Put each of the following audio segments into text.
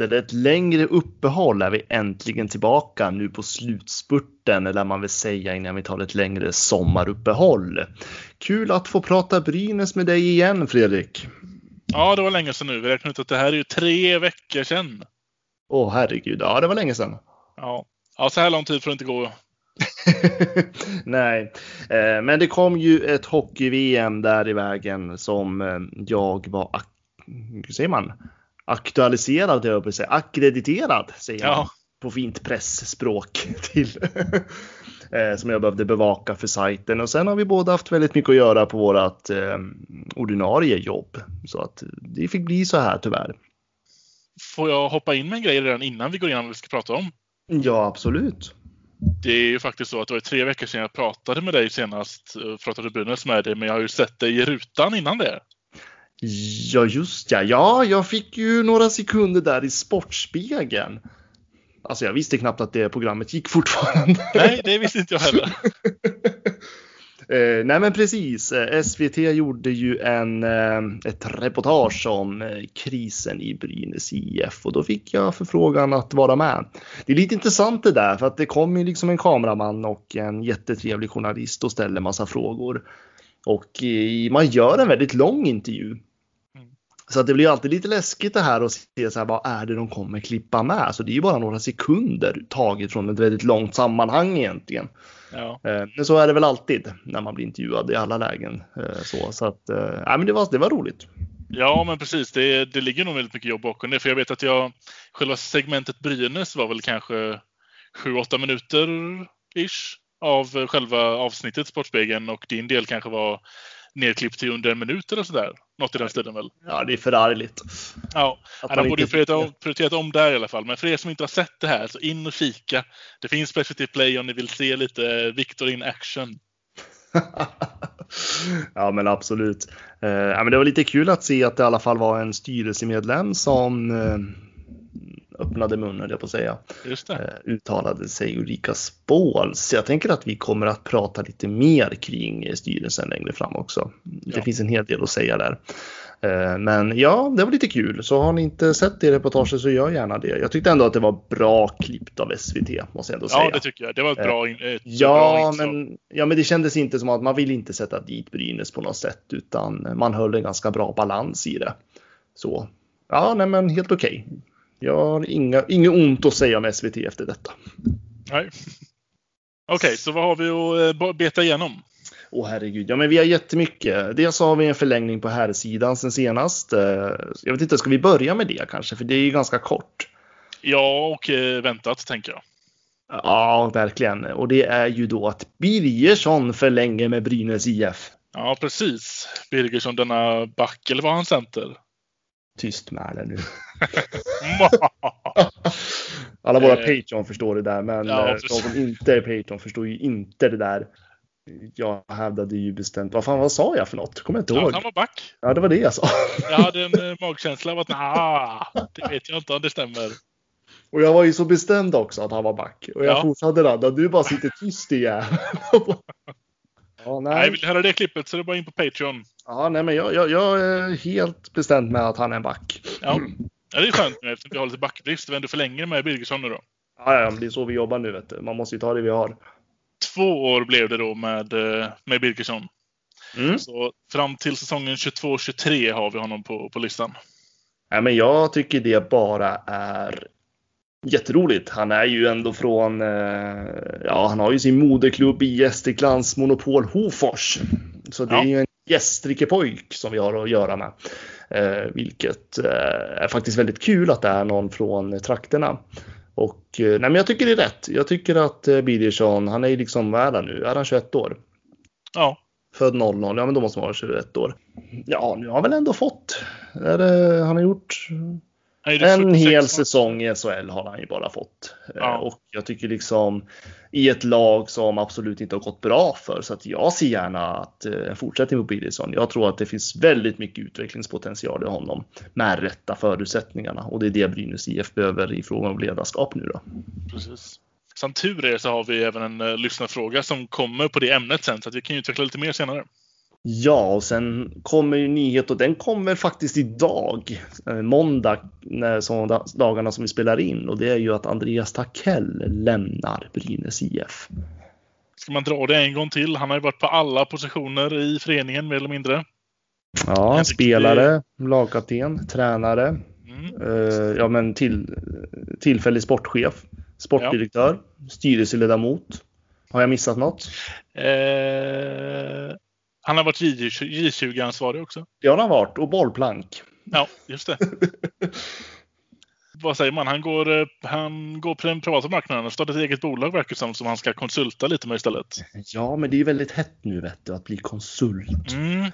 Efter ett längre uppehåll är vi äntligen tillbaka nu på slutspurten, eller man vill säga innan vi tar ett längre sommaruppehåll. Kul att få prata Brynäs med dig igen, Fredrik. Ja, det var länge sedan nu. Vi räknar ut att det här är ju tre veckor sedan. Åh herregud, ja det var länge sedan. Ja, ja så här lång tid får det inte gå. Nej, eh, men det kom ju ett hockey-VM där i vägen som eh, jag var, hur säger man, aktualiserad, jag vill säga, akkrediterad, säger man Ja, på fint pressspråk till. eh, som jag behövde bevaka för sajten och sen har vi båda haft väldigt mycket att göra på vårat eh, ordinarie jobb. Så att det fick bli så här tyvärr. får jag hoppa in med en grej redan innan vi går igenom vad vi ska prata om? Ja, absolut. Det är ju faktiskt så att det var tre veckor sedan jag pratade med dig senast. eh, Pratade Brynäs med dig, men jag har ju sett dig i rutan innan det. Ja, just ja. Ja, jag fick ju några sekunder där i Sportspegeln. Alltså, jag visste knappt att det programmet gick fortfarande. Nej, det visste inte jag heller. Eh, nej men precis, Eh, SVT gjorde ju en, eh, ett reportage om krisen i Brynäs IF och då fick jag förfrågan att vara med. Det är lite intressant det där för att det kom ju liksom en kameraman och en jättetrevlig journalist och ställer massa frågor. Och man gör en väldigt lång intervju. Så att det blir alltid lite läskigt det här att se så här, vad är det de kommer klippa med? Så det är ju bara några sekunder taget från ett väldigt långt sammanhang egentligen. Ja. Eh, Men så är det väl alltid när man blir intervjuad i alla lägen. eh, Så, så att, eh, ja, men det, var, det var roligt. Ja, men precis. Det, det ligger nog väldigt mycket jobb bakom det. För jag vet att jag, själva segmentet Brynäs var väl kanske 7-8 minuter ish av själva avsnittet Sportspegeln och din del kanske var nedklippt till under en minut eller sådär. Något i den stilen väl. Ja, det är förargligt. Ja, Att han borde ju prioriterat om, prioriterat om där i alla fall. Men för er som inte har sett det här, så in och kika. Det finns SVT Play om ni vill se lite Victor in action. ja, men absolut. Eh, men det var lite kul att se att det i alla fall var en styrelsemedlem som eh, öppnade munnen, höll jag på att säga. Det. eh, uttalade sig Ulrika Spåls. Jag tänker att vi kommer att prata lite mer kring eh, styrelsen längre fram också. Det Ja. finns en hel del att säga där. Eh, Men ja, det var lite kul. Så har ni inte sett det reportaget så gör gärna det. Jag tyckte ändå att det var bra klippt av SVT, måste jag ändå säga. Ja, det tycker jag. Det var ett bra, ett bra Ja inslag. men, ja, men det kändes inte som att man vill inte sätta dit Brynäs på något sätt, utan man höll en ganska bra balans i det. Så ja, nej, men helt okej. Jag har inga, inget ont att säga om SVT efter detta. Nej. Okej, så vad har vi att eh, beta igenom? Åh herregud, ja men vi har jättemycket. Dels har vi en förlängning på herrsidan sen senast. Eh, Jag vet inte, ska vi börja med det kanske? För det är ju ganska kort. Ja, och eh, väntat, tänker jag. Ja, verkligen. Och det är ju då att Birgersson förlänger med Brynäs IF. Ja, precis. Birgersson, denna back, eller var han center? Tyst med det nu. Ja, Alla våra Eh, Patreon förstår det där, men ja, eh, de som inte är Patreon förstår ju inte det där. Jag hävdade ju bestämt, vad fan vad sa jag för något? Kommer jag inte ihåg. han var back. Ja, det var det jag sa. Jag hade en eh, magkänsla av att nah, det vet jag inte om det stämmer. Och jag var ju så bestämd också att han var back. Och jag Ja. fortsatte ladda. Du bara sitter tyst igen. ja, Nej, nej. vill du höra det klippet så är det bara in på Patreon. Ja, nej, men jag, jag, jag är helt bestämd med att han är en back. Ja, ja det är skönt nu eftersom vi har lite backbrist. Vi ändå förlänger med Birgersson nu då. Ja, ja, det är så vi jobbar nu. Vet du. Man måste ju ta det vi har. Två år blev det då med, eh, med Birgersson. Mm. Så fram till säsongen 22-23 har vi honom på, på listan. Nej, men jag tycker det bara är jätteroligt. Han är ju ändå från, eh, ja, han har ju sin moderklubb i Gästriklands Monopol Hofors. Så det Ja. är ju en Gästrikepojk som vi har att göra med. Eh, vilket eh, är faktiskt väldigt kul att det är någon från trakterna. Och eh, nej, men jag tycker det är rätt. Jag tycker att eh, Birgersson, han är ju liksom, vad är han nu? Är han 21 år? Ja, Född 00, ja men då måste man vara 21 år. Ja, nu har han väl ändå fått. Är det, han har gjort en 46 hel säsong i SHL har han ju bara fått. Eh, Ja. Och jag tycker liksom i ett lag som absolut inte har gått bra för så att jag ser gärna att eh, en fortsättning på Birgersson. Jag tror att det finns väldigt mycket utvecklingspotential i honom med rätta förutsättningarna och det är det Brynäs IF behöver i fråga om ledarskap nu då. Precis. Som tur är så har vi även en uh, lyssnarfråga som kommer på det ämnet sen så att vi kan utveckla lite mer senare. Ja, och sen kommer ju nyhet och den kommer faktiskt idag, eh, måndag, när, som, dagarna som vi spelar in. Och det är ju att Andreas Takell lämnar Brynäs IF. Ska man dra det en gång till? Han har ju varit på alla positioner i föreningen mer eller mindre. Ja, spelare, lagkapten, tränare, mm. uh, ja men till, tillfällig sportchef, sportdirektör, ja. styrelseledamot. Har jag missat något? Uh... Han har varit J20-ansvarig också. Det har han varit och bollplank. Ja, just det. Vad säger man? Han går, eh, han går på den privata marknaden och startar ett eget bolag verkar som, som han ska konsulta lite med istället. Ja, men det är ju väldigt hett nu vet du, att bli konsult. Mm.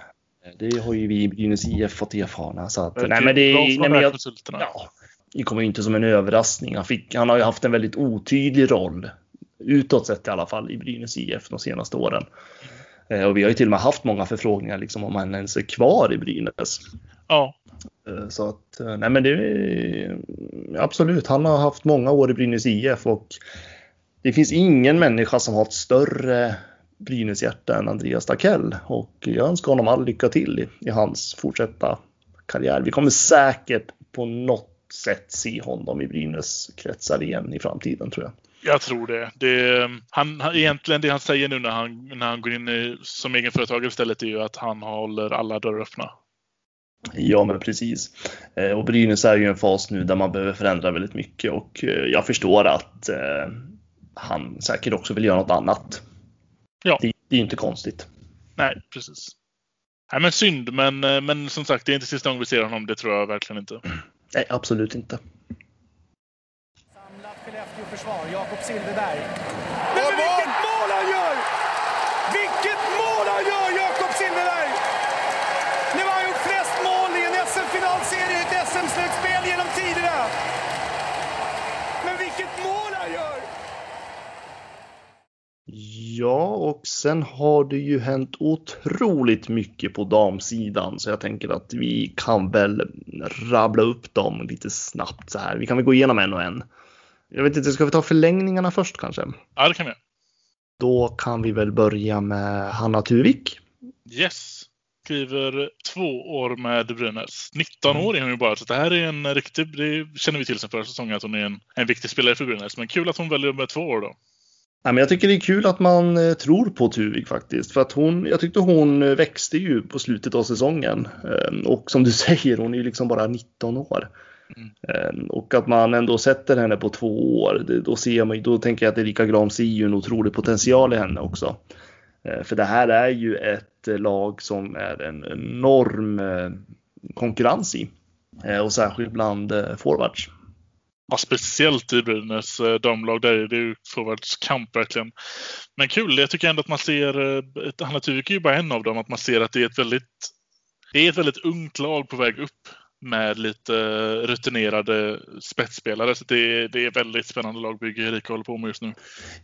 Det har ju vi i Brynäs IF fått erfara. Så att, nej, men det, nej, men jag, ja, det kommer ju inte som en överraskning. Han, fick, han har ju haft en väldigt otydlig roll utåt sett i alla fall i Brynäs IF de senaste åren. Eh, och vi har ju till och med haft många förfrågningar liksom om han ens är kvar i Brynäs. Ja. Eh, så att, eh, nej men det är absolut, han har haft många år i Brynäs IF och det finns ingen människa som har ett större Brynäs-hjärta än Andreas Dackell och jag önskar honom all lycka till i, i hans fortsatta karriär. Vi kommer säkert på något sätt se honom i Brynäs kretsar igen i framtiden tror jag. Jag tror det. det han, egentligen det han säger nu när han, när han går in i, som egenföretagare istället är ju att han håller alla dörrar öppna. Ja, men precis. Eh, och Brynäs är ju en fas nu där man behöver förändra väldigt mycket och eh, jag förstår att eh, han säkert också vill göra något annat. Ja. Det, det är inte konstigt. Nej, precis. Nej, men synd, men, men som sagt, det är inte sista gången vi ser honom. Det tror jag verkligen inte. Nej, absolut inte försvar, Jakob Silfverberg. Men, men vilket mål han gör! Vilket mål han gör, Jakob Silfverberg! Nu har han gjort flest mål i en SM-finalserie i ett SM-slutspel genom tiderna. Men vilket mål han gör! Ja, och sen har det ju hänt otroligt mycket på damsidan så jag tänker att vi kan väl rabbla upp dem lite snabbt så här. Vi kan väl gå igenom en och en. Jag vet inte, ska vi ta förlängningarna först kanske? Ja, det kan vi. Då kan vi väl börja med Hanna Tuvik. Yes. Skriver två år med Brynäs. 19 år är hon ju bara, så det här är en riktig, det känner vi till sen förra säsongen att hon är en, en viktig spelare för Brynäs. Men kul att hon väljer med två år då. Ja, men jag tycker det är kul att man eh, tror på Tuvik faktiskt. För att hon, jag tyckte hon eh, växte ju på slutet av säsongen. Ehm, och som du säger, hon är ju liksom bara 19 år. Mm. Och att man ändå sätter henne på två år, då, ser man, då tänker jag att Erika Gram ser ju en otrolig potential i henne också. Ehm, för det här är ju ett lag som är en enorm eh, konkurrens i. Ehm, och särskilt bland eh, forwards. Ja, speciellt i Brynäs eh, damlag, där är det ju forwardskamp verkligen. Men kul, jag tycker ändå att man ser, Hanna Tuvik är ju bara en av dem, att man ser att det är ett väldigt, det är ett väldigt ungt lag på väg upp med lite rutinerade spetsspelare. Så det, det är väldigt spännande lagbygge Erika håller på med just nu.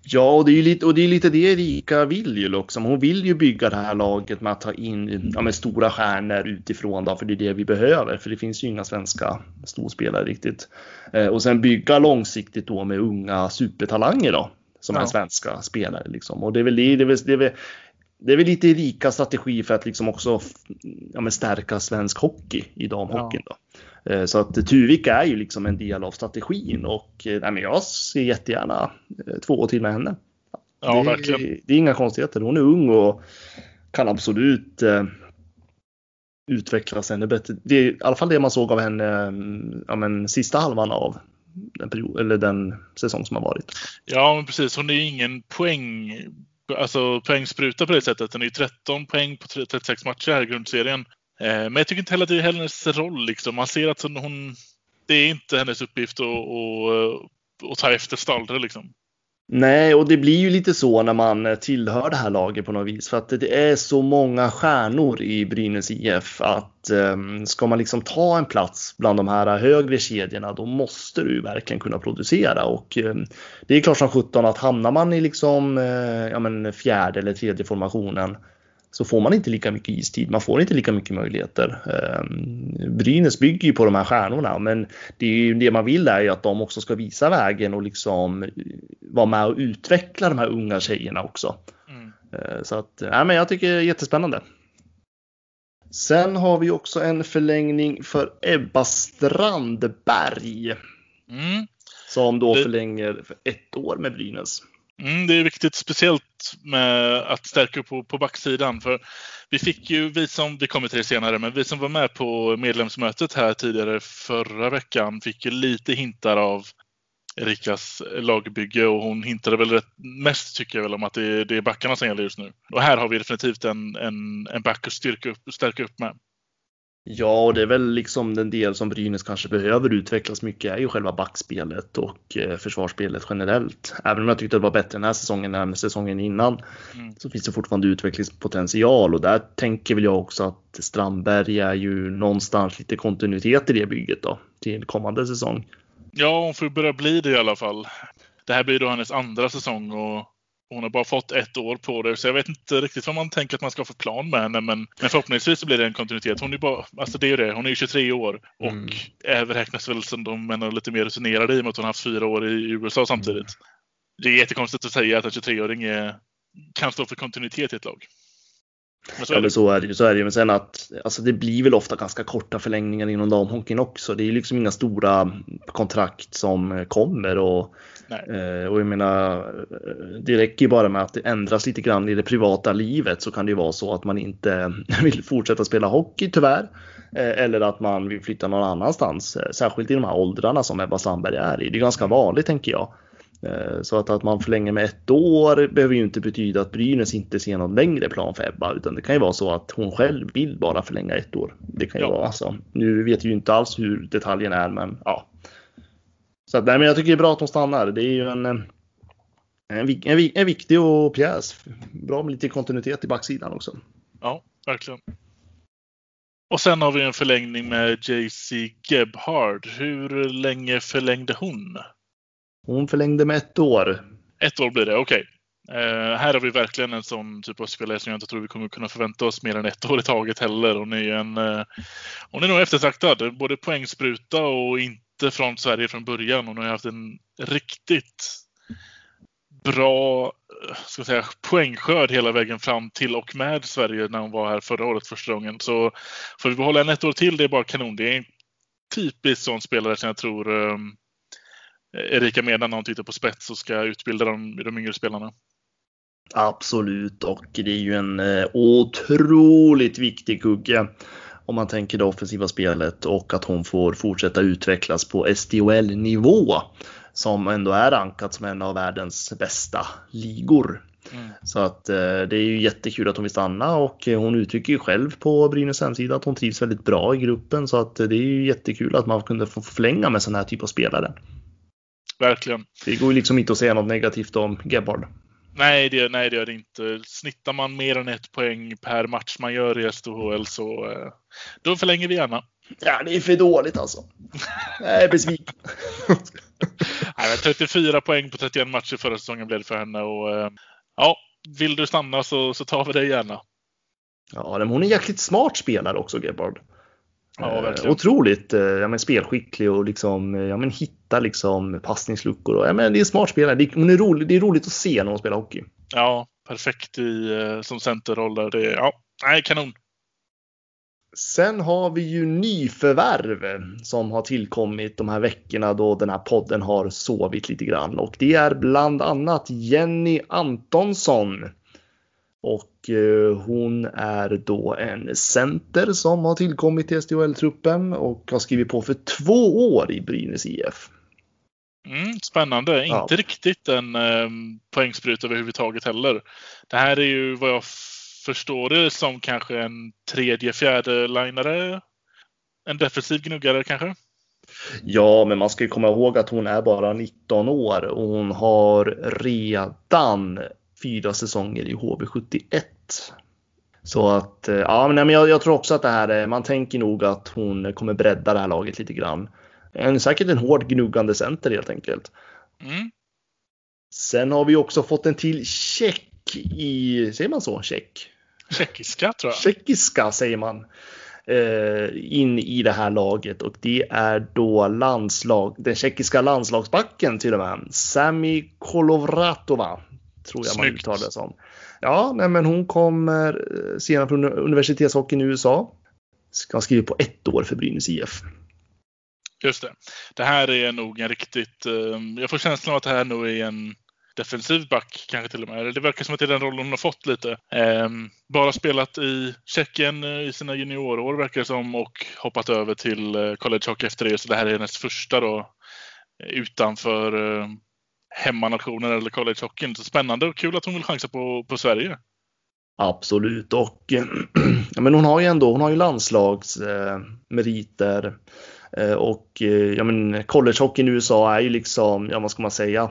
Ja, och det är, lite, och det är lite det Erika vill ju liksom. Hon vill ju bygga det här laget med att ta in ja, med stora stjärnor utifrån då, för det är det vi behöver. För det finns ju inga svenska storspelare riktigt. Eh, och sen bygga långsiktigt då med unga supertalanger då som ja. är svenska spelare. Liksom. Och det är väl det, det, är väl, det, är väl, det är väl lite rika strategi för att liksom också ja, stärka svensk hockey i damhockeyn. Ja. Då. Eh, så att Tuvik är ju liksom en del av strategin och eh, nej, men jag ser jättegärna eh, två år till med henne. Ja, det, verkligen. Det är inga konstigheter. Hon är ung och kan absolut eh, utvecklas ännu bättre. Det är i alla fall det man såg av henne ja, men, sista halvan av den, period, eller den säsong som har varit. Ja, men precis. Hon är ingen poäng alltså, poängspruta på det sättet. Den är ju 13 poäng på 36 matcher här i grundserien. Eh, men jag tycker inte heller att det är hennes roll. Liksom. Man ser att hon, det är inte hennes uppgift att, att, eh, att ta efter Stalder. Liksom. Nej, och det blir ju lite så när man eh, tillhör det här laget på något vis. För att det är så många stjärnor i Brynäs IF att um, ska man liksom ta en plats bland de här högre kedjorna då måste du verkligen kunna producera. Och um, det är klart som sjutton att hamnar man i liksom uh, ja, men fjärde eller tredje formationen så får man inte lika mycket istid, man får inte lika mycket möjligheter. Ehm, Brynäs bygger ju på de här stjärnorna, men det, är ju, det man vill är ju att de också ska visa vägen och liksom vara med och utveckla de här unga tjejerna också. Mm. Ehm, så att, ja, men jag tycker det är jättespännande. Sen har vi också en förlängning för Ebba Strandberg. Mm. Som då det... förlänger för ett år med Brynäs. Mm, det är viktigt, speciellt med att stärka upp på, på backsidan. För vi fick ju, vi som, vi kommer till det senare, men vi som var med på medlemsmötet här tidigare förra veckan fick ju lite hintar av Erikas lagbygge och hon hintade väl rätt mest tycker jag väl om att det, det är backarna som gäller just nu. Och här har vi definitivt en, en, en back att styrka upp, stärka upp med. Ja, och det är väl liksom den del som Brynäs kanske behöver utvecklas mycket är ju själva backspelet och eh, försvarsspelet generellt. Även om jag tyckte det var bättre den här säsongen än säsongen innan mm. så finns det fortfarande utvecklingspotential och där tänker väl jag också att Strandberg är ju någonstans lite kontinuitet i det bygget då till kommande säsong. Ja, hon får börja bli det i alla fall. Det här blir då hennes andra säsong och hon har bara fått ett år på det, så jag vet inte riktigt vad man tänker att man ska få plan med henne. Men, men förhoppningsvis så blir det en kontinuitet. Hon är bara, alltså det är det, hon är 23 år och mm. räknas väl som de är lite mer rutinerade i och med att hon har haft fyra år i USA samtidigt. Mm. Det är jättekonstigt att säga att en 23-åring kan stå för kontinuitet i ett lag. Men så, är det. Ja, så är det ju. Så är det. Men sen att alltså det blir väl ofta ganska korta förlängningar inom damhockeyn också. Det är liksom inga stora kontrakt som kommer och, eh, och jag menar, det räcker ju bara med att det ändras lite grann i det privata livet så kan det ju vara så att man inte vill fortsätta spela hockey tyvärr. Eh, eller att man vill flytta någon annanstans, eh, särskilt i de här åldrarna som Ebba Sandberg är i. Det är ganska vanligt tänker jag. Eh, så att, att man förlänger med ett år behöver ju inte betyda att Brynäs inte ser någon längre plan för Ebba, utan det kan ju vara så att hon själv vill bara förlänga ett år. Det kan ju ja. vara så. Nu vet vi ju inte alls hur detaljen är, men ja. Så att, nej, men jag tycker det är bra att hon stannar. Det är ju en, en, en, en viktig och pjäs. Bra med lite kontinuitet i backsidan också. Ja, verkligen. Och sen har vi en förlängning med JC Gebhard. Hur länge förlängde hon? Hon förlängde med ett år. Ett år blir det, okej. Okay. Eh, här har vi verkligen en sån typ av spelare som jag inte tror vi kommer kunna förvänta oss mer än ett år i taget heller. Hon är ju en, uh, hon är nog eftertraktad, både poängspruta och inte från Sverige från början. Hon har haft en riktigt bra ska säga, poängskörd hela vägen fram till och med Sverige när hon var här förra året första gången. Så får vi behålla henne ett år till, det är bara kanon. Det är en typisk sån spelare som jag tror um, Erika menar när hon tittar på spets och ska utbilda de, de yngre spelarna. Absolut, och det är ju en eh, otroligt viktig kugge om man tänker det offensiva spelet och att hon får fortsätta utvecklas på SDHL-nivå som ändå är rankat som en av världens bästa ligor. Mm. Så att eh, det är ju jättekul att hon vill stanna och hon uttrycker ju själv på Brynäs hemsida att hon trivs väldigt bra i gruppen så att det är ju jättekul att man kunde få förlänga med sån här typ av spelare. Verkligen. Det går ju liksom inte att säga något negativt om Gebhard. Nej det, nej, det gör det inte. Snittar man mer än ett poäng per match man gör i SDHL så eh, då förlänger vi gärna. Ja, det är för dåligt alltså. Jag är besviken. nej, 34 poäng på 31 matcher förra säsongen blev det för henne och eh, ja, vill du stanna så, så tar vi det gärna. Ja, men hon är jäkligt smart spelare också, Gebhard. Ja, eh, otroligt ja, men spelskicklig och liksom, ja, men hitta liksom passningsluckor. Och, ja, men det är smart spelare. Det, är roligt, det är roligt att se när hon spelar hockey. Ja, perfekt i, eh, som centerroll. Där. Det, ja, nej, kanon. Sen har vi ju nyförvärv som har tillkommit de här veckorna då den här podden har sovit lite grann och det är bland annat Jenny Antonsson och eh, hon är då en center som har tillkommit till SDHL-truppen och har skrivit på för två år i Brynäs IF. Mm, spännande. Ja. Inte riktigt en eh, poängsprut överhuvudtaget heller. Det här är ju vad jag förstår det som kanske en tredje, fjärde linare. En defensiv gnuggare kanske? Ja, men man ska ju komma ihåg att hon är bara 19 år och hon har redan fyra säsonger i HV71. Så att, eh, ja men jag, jag tror också att det här är, man tänker nog att hon kommer bredda det här laget lite grann. En, säkert en hård gnuggande center helt enkelt. Mm. Sen har vi också fått en till check i, säger man så, check? Tjeckiska tror jag. Tjeckiska säger man. Eh, in i det här laget och det är då landslag, den tjeckiska landslagsbacken till och med. Sami Kolovratova tror jag man Snyggt. uttalar det som. Ja, nej, men hon kommer eh, senare från universitetshockeyn i USA. Ska skriva på ett år för Brynäs IF. Just det. Det här är nog en riktigt... Eh, jag får känslan av att det här nog är en defensiv back kanske till och med. Det verkar som att det är den rollen hon har fått lite. Ehm, bara spelat i Tjeckien eh, i sina juniorår verkar det som och hoppat över till college hockey efter det. Så det här är hennes första då utanför hemmanationen eller college hockeyn. Så spännande och kul att hon vill chansa på, på Sverige. Absolut och eh, ja, men hon har ju ändå, hon har ju landslagsmeriter eh, eh, och eh, ja, men collegehockeyn i USA är ju liksom, ja vad ska man säga,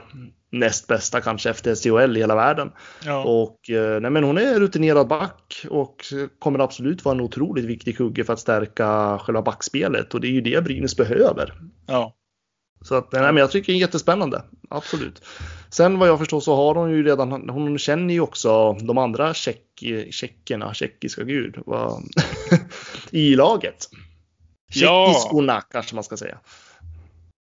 näst bästa kanske efter SDHL i hela världen. Ja, Och eh, nej, men hon är rutinerad back och kommer absolut vara en otroligt viktig kugge för att stärka själva backspelet och det är ju det Brynäs behöver. ja. Så att, nej, men jag tycker det är jättespännande. Absolut. Sen vad jag förstår så har hon ju redan, hon känner ju också de andra tjeck, tjeckerna, tjeckiska gud, vad, i laget. Ja. Tjeckiskorna kanske man ska säga.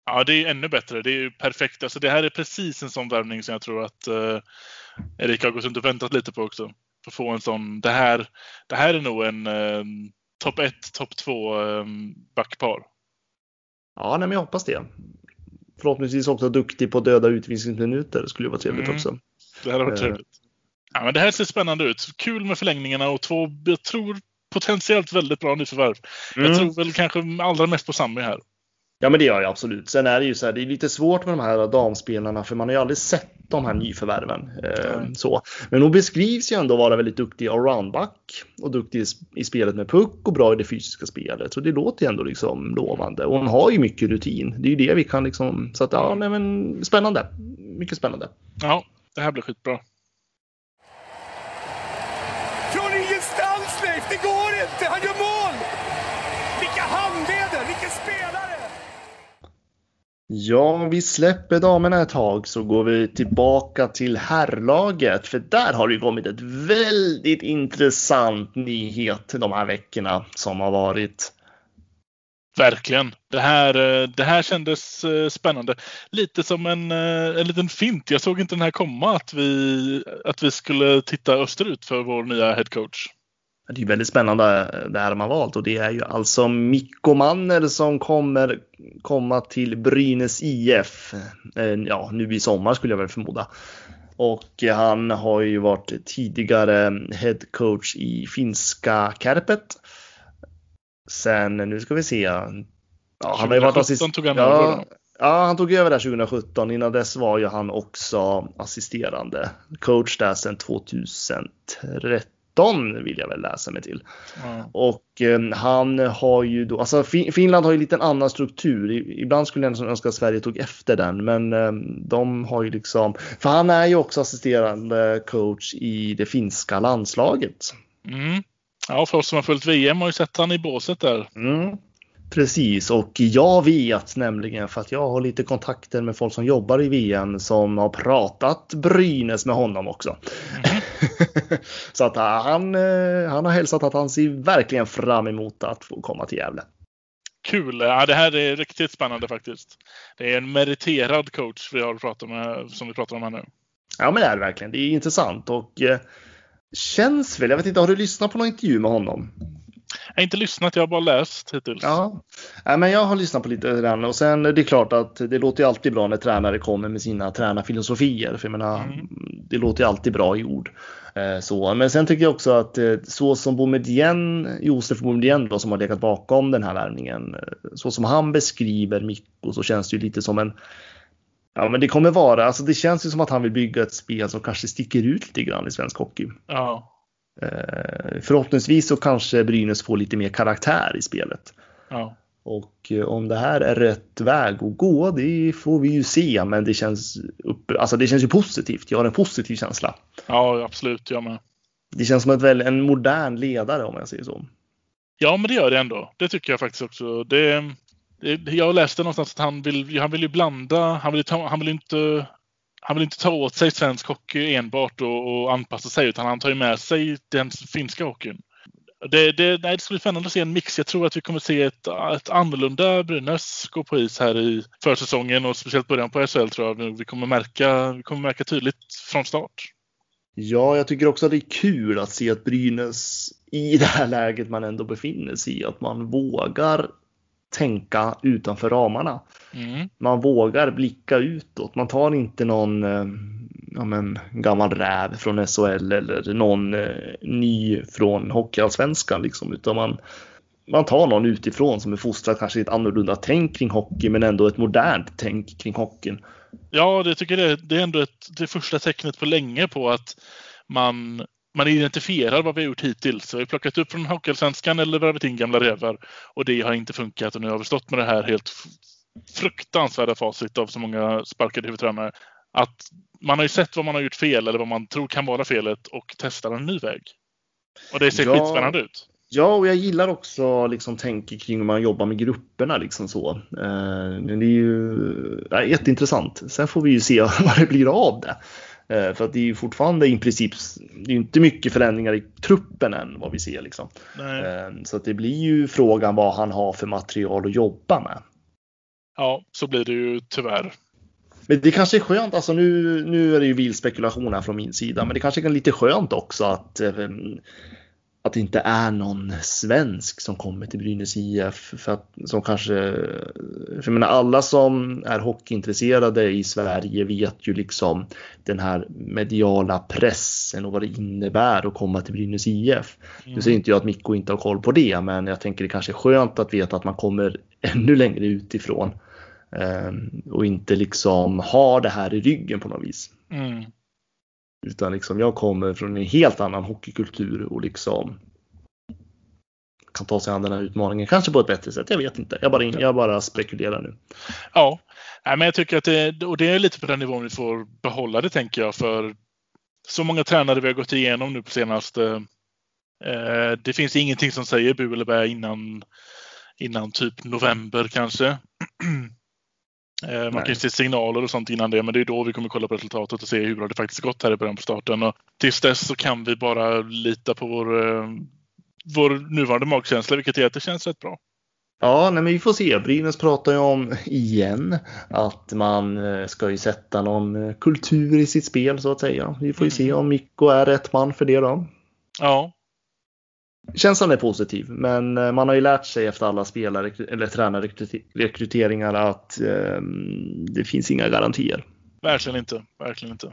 Ja, det är ännu bättre. Det är ju perfekt. Alltså, det här är precis en sån värvning som jag tror att eh, Erika har gått runt och väntat lite på också. För att få en sån. Det här, det här är nog en eh, topp 1, topp 2 eh, backpar. Ja, nej, men jag hoppas det. Förhoppningsvis också duktig på döda utvisningsminuter. Skulle ju vara trevligt Mm. också. Det här har varit Eh. trevligt. Ja, men det här ser spännande ut. Kul med förlängningarna och två, jag tror, potentiellt väldigt bra nyförvärv. Mm. Jag tror väl kanske allra mest på Sami här. Ja, men det gör jag absolut. Sen är det ju så här, det är lite svårt med de här damspelarna för man har ju aldrig sett de här nyförvärven. Eh, Mm. så. Men hon beskrivs ju ändå vara väldigt duktig allroundback och duktig i spelet med puck och bra i det fysiska spelet. Så det låter ju ändå liksom lovande. Och hon har ju mycket rutin. Det är ju det vi kan liksom, så att ja, nej, men spännande. Mycket spännande. Ja, det här blir skitbra. Från ingenstans, Leif! Det går inte! Han gör mål! Ja, vi släpper damerna ett tag så går vi tillbaka till herrlaget. För där har det ju kommit ett väldigt intressant nyhet de här veckorna som har varit. Verkligen. Det här, eh, det här kändes eh, spännande. Lite som en, eh, en liten fint. Jag såg inte den här komma att vi, att vi skulle titta österut för vår nya headcoach. Det är väldigt spännande det här man valt och det är ju alltså Mikko Manner som kommer komma till Brynäs IF. Eh, Ja, nu i sommar skulle jag väl förmoda. Och han har ju varit tidigare head coach i finska Kärpet. Sen, nu ska vi se. Ja, han har ju varit 2017 assist... tog han ja, ja, han tog över där 2017. Innan dess var ju han också assisterande coach där sedan 2013 vill jag väl läsa mig till. Ja. Och eh, han har ju då, alltså fin Finland har ju lite en annan struktur. I, ibland skulle jag önska att Sverige tog efter den, men eh, de har ju liksom, för han är ju också assisterande coach i det finska landslaget. Mm. ja, för oss som har följt VM har ju sett han i båset där. Mm. Precis, och jag vet nämligen för att jag har lite kontakter med folk som jobbar i VM som har pratat Brynäs med honom också. Så att han, eh, han har hälsat att han ser verkligen fram emot att få komma till Gävle. Kul! Ja, det här är riktigt spännande faktiskt. Det är en meriterad coach vi har pratat med, som vi pratar om här nu. Ja, men det är det verkligen. Det är intressant och eh, känns väl. Jag vet inte, har du lyssnat på någon intervju med honom? Jag har inte lyssnat, jag har bara läst hittills. Ja, Nej, men jag har lyssnat på lite grann och sen det är klart att det låter alltid bra när tränare kommer med sina tränarfilosofier. För jag menar, Mm. det låter ju alltid bra i ord. Eh, Så. Men sen tycker jag också att eh, så som Boumedienne, Josef Boumedienne då, som har legat bakom den här värvningen, eh, så som han beskriver Mikko så känns det ju lite som en Ja men det kommer vara, alltså det känns ju som att han vill bygga ett spel som kanske sticker ut lite grann i svensk hockey. Ja. Eh, förhoppningsvis så kanske Brynäs får lite mer karaktär i spelet. ja. Och eh, om det här är rätt väg att gå, det får vi ju se. Men det känns, upp, alltså det känns ju positivt. Jag har en positiv känsla. Ja, absolut. Jag med. Det känns som ett väl, en modern ledare om jag säger så. Ja, men det gör det ändå. Det tycker jag faktiskt också. Det, det, jag läste någonstans att han vill, han vill ju blanda. Han vill, ta, han vill inte han vill inte ta åt sig svensk hockey enbart och, och anpassa sig utan han tar ju med sig den finska hockeyn. Det, det, nej, det ska bli spännande att se en mix. Jag tror att vi kommer se ett, ett annorlunda Brynäs gå på is här i försäsongen och speciellt början på SHL tror jag vi kommer märka, vi kommer märka tydligt från start. Ja, jag tycker också att det är kul att se att Brynäs i det här läget man ändå befinner sig i, att man vågar tänka utanför ramarna. Mm. Man vågar blicka utåt. Man tar inte någon eh, ja, men, gammal räv från SHL eller någon eh, ny från Hockeyallsvenskan liksom, utan man, man tar någon utifrån som är fostrad kanske i ett annorlunda tänk kring hockey, men ändå ett modernt tänk kring hockeyn. Ja, det tycker jag det är ändå ett, det första tecknet på länge på att man man identifierar vad vi har gjort hittills. Vi har plockat upp från Hockeyallsvenskan eller värvat in gamla rävar och det har inte funkat och nu har vi stått med det här helt fruktansvärda facit av så många sparkade huvudtränare. Att man har ju sett vad man har gjort fel eller vad man tror kan vara felet och testar en ny väg. Och det ser ja, skitspännande ut. Ja, och jag gillar också liksom tänket kring hur man jobbar med grupperna liksom så. Eh, det är ju ja, jätteintressant. Sen får vi ju se vad det blir av det. Eh, för att det är ju fortfarande i princip, det är inte mycket förändringar i truppen än vad vi ser liksom. Nej. Eh, så att det blir ju frågan vad han har för material att jobba med. Ja, så blir det ju tyvärr. Men det kanske är skönt, alltså nu, nu är det ju vild spekulation här från min sida, men det kanske är lite skönt också att eh, att det inte är någon svensk som kommer till Brynäs IF. För att, som kanske, för jag menar, alla som är hockeyintresserade i Sverige vet ju liksom den här mediala pressen och vad det innebär att komma till Brynäs IF. Mm. Nu säger inte jag att Mikko inte har koll på det, men jag tänker det kanske är skönt att veta att man kommer ännu längre utifrån. Um, och inte liksom har det här i ryggen på något vis. Mm. Utan liksom jag kommer från en helt annan hockeykultur och liksom kan ta sig an den här utmaningen. Kanske på ett bättre sätt. Jag vet inte. Jag bara, jag bara spekulerar nu. Ja, men jag tycker att det, och det är lite på den nivån vi får behålla det tänker jag. För så många tränare vi har gått igenom nu på senaste. Eh, det finns ingenting som säger bu eller bä innan, innan typ november kanske. Eh, man Nej. kan se signaler och sånt innan det, men det är då vi kommer kolla på resultatet och se hur det faktiskt gått här i början på starten. Och tills dess så kan vi bara lita på vår, eh, vår nuvarande magkänsla, vilket är att det känns rätt bra. Ja, nej, men vi får se. Brynäs pratar ju om igen att man eh, ska ju sätta någon kultur i sitt spel så att säga. Vi får ju mm. se om Mikko är rätt man för det då. Ja, känslan är positiv, men eh, man har ju lärt sig efter alla spelare eller tränarrekryteringar att eh, det finns inga garantier. Verkligen inte, verkligen inte.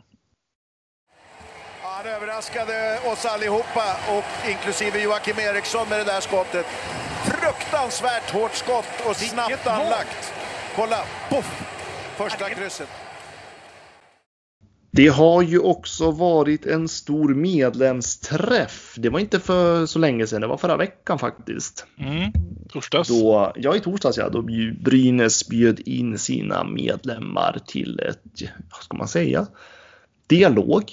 Han överraskade oss allihopa, och inklusive Joakim Eriksson med det där skottet. Fruktansvärt hårt skott och snabbt anlagt. Kolla, poff! Första krysset. Det har ju också varit en stor medlemsträff. Det var inte för så länge sedan, det var förra veckan faktiskt. Mm, torsdags. Då, ja, i torsdags ja. Då Brynäs bjöd in sina medlemmar till ett, vad ska man säga, dialog.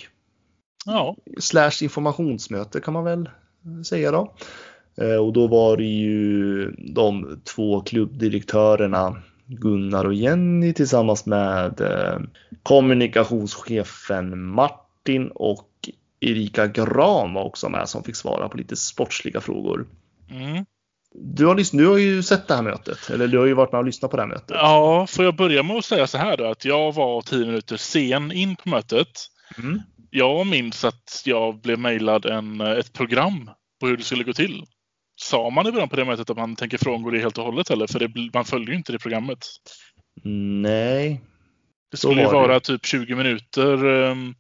Ja. Slash informationsmöte kan man väl säga då. Eh, och då var det ju de två klubbdirektörerna Gunnar och Jenny tillsammans med eh, kommunikationschefen Martin och Erika Gran var också med som fick svara på lite sportsliga frågor. Mm. Du, har, du har ju sett det här mötet, eller du har ju varit med och lyssnat på det här mötet. Ja, får jag börja med att säga så här då, att jag var tio minuter sen in på mötet. Mm. Jag minns att jag blev mejlad ett program på hur det skulle gå till. Sa man i början på det mötet att man tänker frångå det helt och hållet eller? För det, man följer ju inte det programmet. Nej. Det skulle ju vara det. typ 20 minuter um,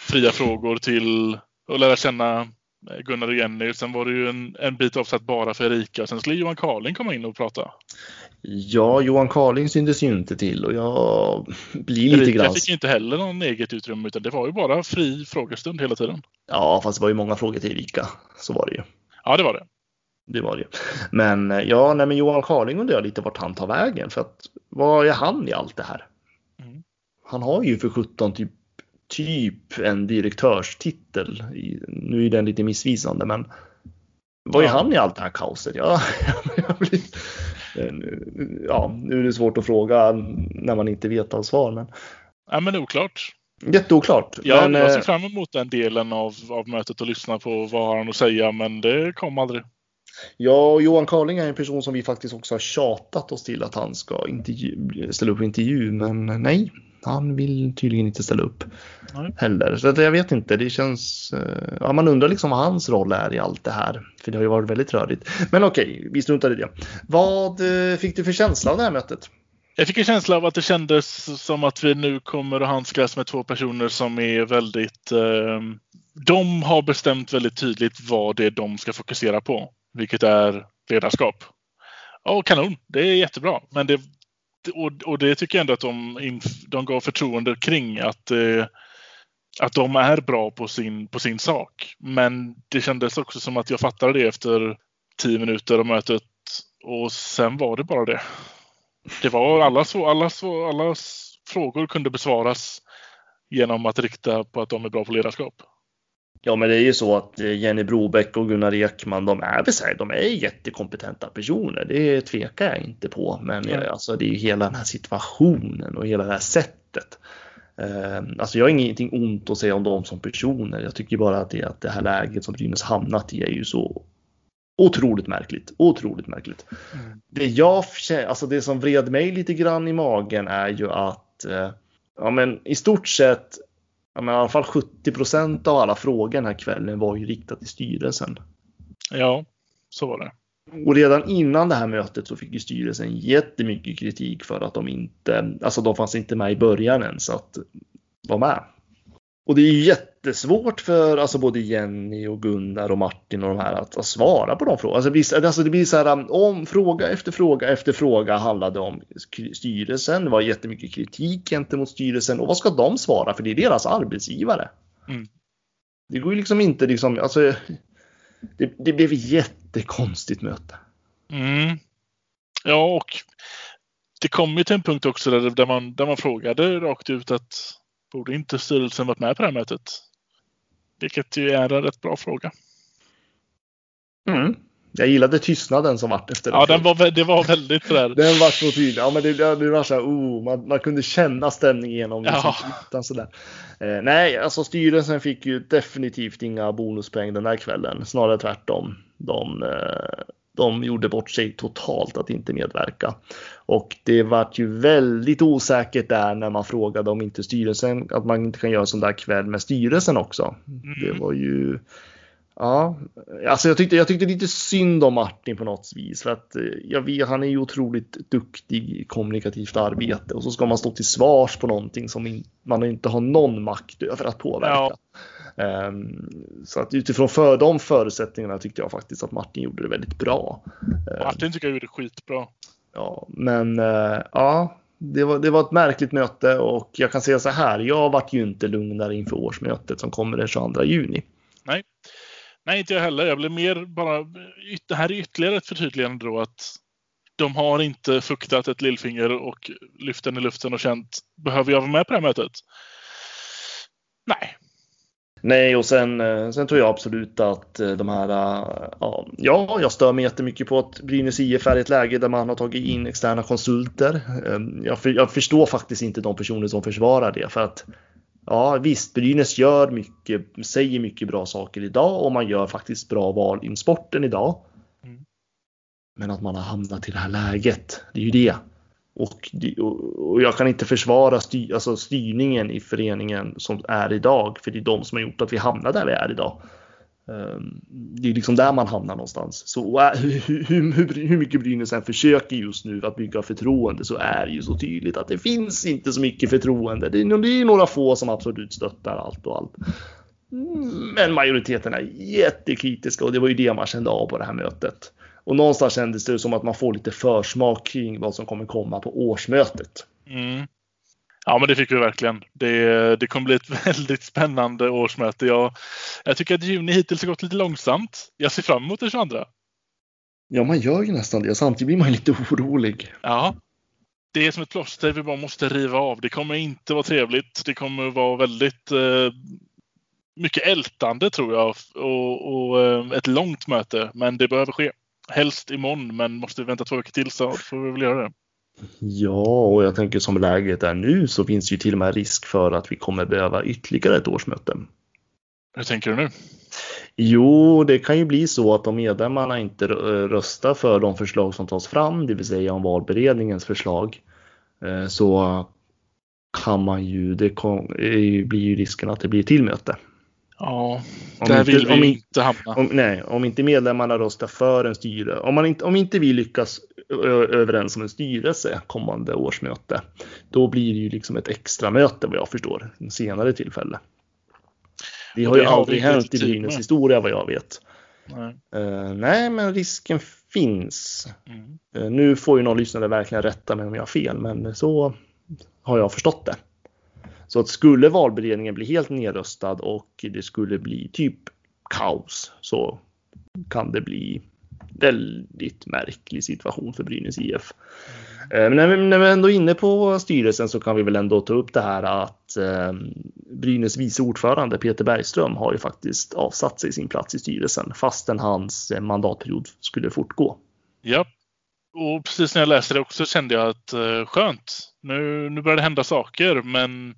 fria frågor till att lära känna eh, Gunnar och Jenny. Sen var det ju en, en bit avsatt bara för Erika. Sen skulle Johan Karling komma in och prata. Ja, Johan Karling syntes ju inte till och jag blir lite grann... Erika fick ju inte heller någon eget utrymme utan det var ju bara fri frågestund hela tiden. Ja, fast det var ju många frågor till Erika. Så var det ju. Ja, det var det. Det var det ju. Men eh, ja, nej, men Johan Karling undrar jag lite vart han tar vägen. För att vad är han i allt det här? Mm. Han har ju för 17 typ, typ en direktörstitel. Nu är den lite missvisande, men vad är han i allt det här kaoset? Ja, ja, nu är det svårt att fråga när man inte vet all svar. Men... Ja, men oklart. Jätteoklart. Ja, men, jag ser eh, fram emot den delen av, av mötet och lyssna på vad har han att säga, men det kom aldrig. Ja, och Johan Carling är en person som vi faktiskt också har tjatat oss till att han ska intervju, ställa upp på intervju, men nej, han vill tydligen inte ställa upp Nej. heller. Så jag vet inte, det känns... eh, Ja, man undrar liksom vad hans roll är i allt det här, för det har ju varit väldigt rörigt. Men okej, vi struntar i det. Vad eh, fick du för känsla av det här mötet? Jag fick en känsla av att det kändes som att vi nu kommer att handskas med två personer som är väldigt... Eh, de har bestämt väldigt tydligt vad det är de ska fokusera på, vilket är ledarskap. Ja, kanon, det är jättebra. Men det, och, och det tycker jag ändå att de, inf- de gav förtroende kring att, eh, att de är bra på sin, på sin sak. Men det kändes också som att jag fattade det efter tio minuter av mötet och sen var det bara det. Det var alla, så, alla, så, alla frågor kunde besvaras genom att rikta på att de är bra på ledarskap. Ja, men det är ju så att eh, Jenny Brobeck och Gunnar Ekman, de är väl här, de är jättekompetenta personer. Det tvekar jag inte på. Men eh, alltså, det är ju hela den här situationen och hela det här sättet. Eh, Alltså jag har ingenting ont att säga om dem som personer. Jag tycker bara att det, att det här läget som Brynäs hamnat i är ju så otroligt märkligt. Otroligt märkligt. Det jag, alltså det som vred mig lite grann i magen är ju att eh, ja, men i stort sett ja, men i alla fall 70 procent av alla frågor den här kvällen var ju riktat till styrelsen. Ja, så var det. Och redan innan det här mötet så fick ju styrelsen jättemycket kritik för att de inte, alltså de fanns inte med i början ens att vara med. Och det är ju jättesvårt för alltså både Jenny och Gunnar och Martin och de här att, att svara på de frågorna. Alltså, visst, alltså det blir så här om fråga efter fråga efter fråga handlade om styrelsen. Det var jättemycket kritik gentemot styrelsen och vad ska de svara för det är deras arbetsgivare. Mm. Det går ju liksom inte liksom, alltså det, det blev ett jättekonstigt möte. Mm. Ja, och det kom ju till en punkt också där, där, man, där man frågade rakt ut att borde inte styrelsen varit med på det här mötet? Vilket ju är en rätt bra fråga. Mm. Jag gillade tystnaden som vart efter Ja, det. den var, det var väldigt sådär. Den var så tydlig. Ja, men det, det var så här, oh, man, man kunde känna stämningen genom liksom, Ja. sådär. Eh, nej, alltså styrelsen fick ju definitivt inga bonuspoäng den här kvällen. Snarare tvärtom. De, eh, de gjorde bort sig totalt att inte medverka. Och det vart ju väldigt osäkert där när man frågade om inte styrelsen, att man inte kan göra en sån där kväll med styrelsen också. Det var ju Ja, alltså jag tyckte, jag tyckte lite synd om Martin på något vis. För att eh, jag vet, han är ju otroligt duktig i kommunikativt arbete och så ska man stå till svars på någonting som in, man inte har någon makt över att påverka. Ehm, så att utifrån för de förutsättningarna tyckte jag faktiskt att Martin gjorde det väldigt bra. Martin tycker jag gjorde skitbra. Ja, men eh, ja, det var, det var ett märkligt möte och jag kan säga så här. Jag vart ju inte lugnare inför årsmötet som kommer den 22 juni. Nej. Nej, inte jag heller. Jag blev mer bara... Det här är ytterligare ett förtydligande då att de har inte fuktat ett lillfinger och lyft den i luften och känt behöver jag vara med på det här mötet? Nej. Nej, och sen, eh, sen tror jag absolut att eh, de här, eh, ja, jag stör mig jättemycket på att Brynäs IF är i ett läge där man har tagit in externa konsulter. Ehm, jag, för, jag förstår faktiskt inte de personer som försvarar det för att ja, visst, Brynäs gör mycket, säger mycket bra saker idag och man gör faktiskt bra val i sporten idag. Mm. Men att man har hamnat i det här läget, det är ju det. Och, det- och och jag kan inte försvara styr, alltså styrningen i föreningen som är idag, för det är de som har gjort att vi hamnar där vi är idag. Ehm, det är liksom där man hamnar någonstans. Så hur, hur, hur, mycket Brynäs än försöker just nu att bygga förtroende så är det ju så tydligt att det finns inte så mycket förtroende. Det är, det är några få som absolut stöttar allt och allt. Men majoriteten är jättekritiska och det var ju det man kände av på det här mötet. Och någonstans kändes det som att man får lite försmak kring vad som kommer komma på årsmötet. Mm. Ja, men det fick vi verkligen. Det, det kommer bli ett väldigt spännande årsmöte. Jag, jag tycker att juni hittills har gått lite långsamt. Jag ser fram emot den 22. Ja, man gör ju nästan det. Samtidigt blir man lite orolig. Ja. Det är som ett plåster vi bara måste riva av. Det kommer inte vara trevligt. Det kommer vara väldigt eh, mycket ältande tror jag och, och eh, ett långt möte. Men det behöver ske. Helst imorgon, men måste vi vänta två veckor till så får vi väl göra det. Ja, och jag tänker som läget är nu så finns ju till och med risk för att vi kommer behöva ytterligare ett årsmöte. Hur tänker du nu? Jo, det kan ju bli så att om medlemmarna inte röstar för de förslag som tas fram, det vill säga om valberedningens förslag, eh, så kan man ju, det blir ju risken att det blir till möte. Ja, där vill vi om inte hamna. Om, nej, om inte medlemmarna röstar för en styre, om, man inte, om inte vi lyckas överens om en styrelse kommande årsmöte, då blir det ju liksom ett extra möte vad jag förstår, en senare tillfälle. Det har ju har aldrig hänt i Brynäs historia vad jag vet. Nej. Uh, nej, men risken finns. Mm. Uh, nu får ju någon lyssnare verkligen rätta mig om jag har fel, men så har jag förstått det. Så att skulle valberedningen bli helt nedröstad och det skulle bli typ kaos så kan det bli väldigt märklig situation för Brynäs IF. Mm. Men när vi, när vi ändå är inne på styrelsen så kan vi väl ändå ta upp det här att eh, Brynäs vice ordförande Peter Bergström har ju faktiskt avsatt sig sin plats i styrelsen fastän hans mandatperiod skulle fortgå. Ja, och precis när jag läste det också kände jag att eh, skönt, nu, nu börjar det hända saker men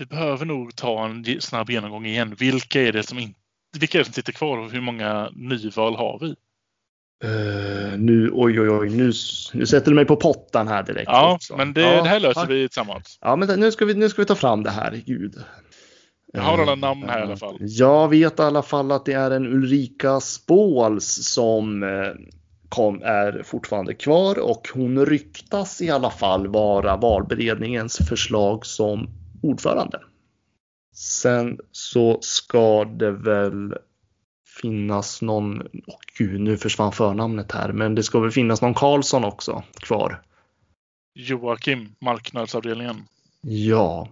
vi behöver nog ta en snabb genomgång igen. Vilka är det som, in, vilka är det som sitter kvar och hur många nyval har vi? Uh, nu, oj, oj, oj, nu, nu sätter du mig på pottan här direkt. Ja, också. men det, ja, det här löser tack. vi tillsammans. Ja, men nu ska vi, nu ska vi ta fram det här, gud. Jag har alla namn här i alla fall. Jag vet i alla fall att det är en Ulrika Spåls som uh, kom, är fortfarande kvar och hon ryktas i alla fall vara valberedningens förslag som ordförande. Sen så ska det väl finnas någon, oh gud nu försvann förnamnet här, men det ska väl finnas någon Karlsson också kvar. Joakim, marknadsavdelningen. Ja.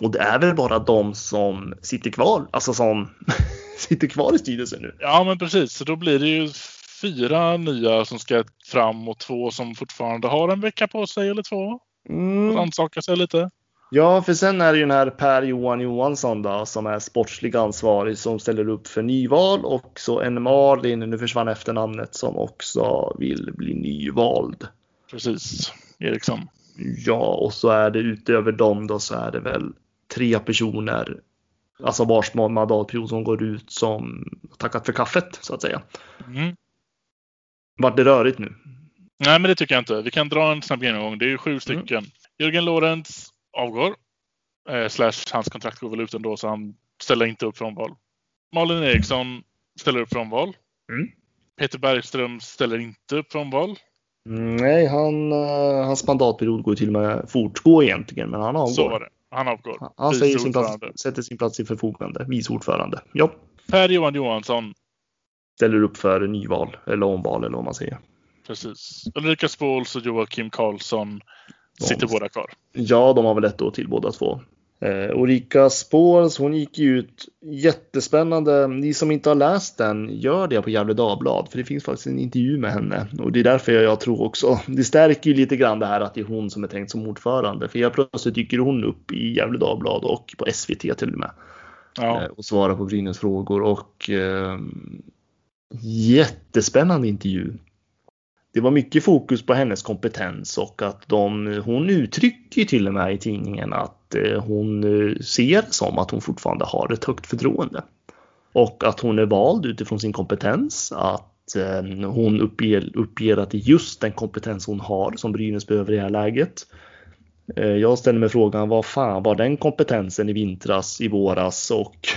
Och det är väl bara de som sitter kvar, alltså som sitter kvar i styrelsen nu. Ja men precis, så då blir det ju fyra nya som ska fram och två som fortfarande har en vecka på sig eller två. Mm. Rannsaka sig lite. Ja, för sen är det ju den här Per-Johan Johansson då, som är sportslig ansvarig som ställer upp för nyval och så en Malin, nu försvann efternamnet, som också vill bli nyvald. Precis, Eriksson. Ja, och så är det utöver dem då så är det väl tre personer, alltså vars mandatperiod som går ut som tackat för kaffet så att säga. Mm. Vart det rörigt nu? Nej, men det tycker jag inte. Vi kan dra en snabb genomgång. Det är ju sju mm. stycken. Mm. Jörgen Lorenz avgår. Eh, slash hans kontrakt går väl ut ändå så han ställer inte upp frånval. Malin Eriksson ställer upp frånval. Mm. Peter Bergström ställer inte upp frånval. Nej, han, uh, hans mandatperiod går till och med fortgå egentligen, men han avgår. Så var det. Han avgår. Han, han säger sin plats, sätter sin plats i förfogande. Vice ordförande. Ja. Per-Johan Johansson. Ställer upp för nyval eller omval eller vad man säger. Precis. Ulrika Spåls och Joakim Karlsson Sitter båda kvar? Ja, de har väl ett år till båda två. Eh, Ulrika Spårs, hon gick ju ut jättespännande. Ni som inte har läst den, gör det på Gefle Dagblad, för det finns faktiskt en intervju med henne. Och det är därför jag, jag tror också, det stärker ju lite grann det här att det är hon som är tänkt som ordförande. För jag plötsligt dyker hon upp i Gefle Dagblad och på SVT till och med. Ja. Eh, och svarar på Brynäs frågor och eh, jättespännande intervju det var mycket fokus på hennes kompetens och att de, hon uttrycker till och med i tidningen att eh, hon eh, ser som att hon fortfarande har ett högt förtroende. Och att hon är vald utifrån sin kompetens, att eh, hon uppger, uppger att det är just den kompetens hon har som Brynäs behöver i det här läget. Jag ställer mig frågan, vad fan var den kompetensen i vintras, i våras och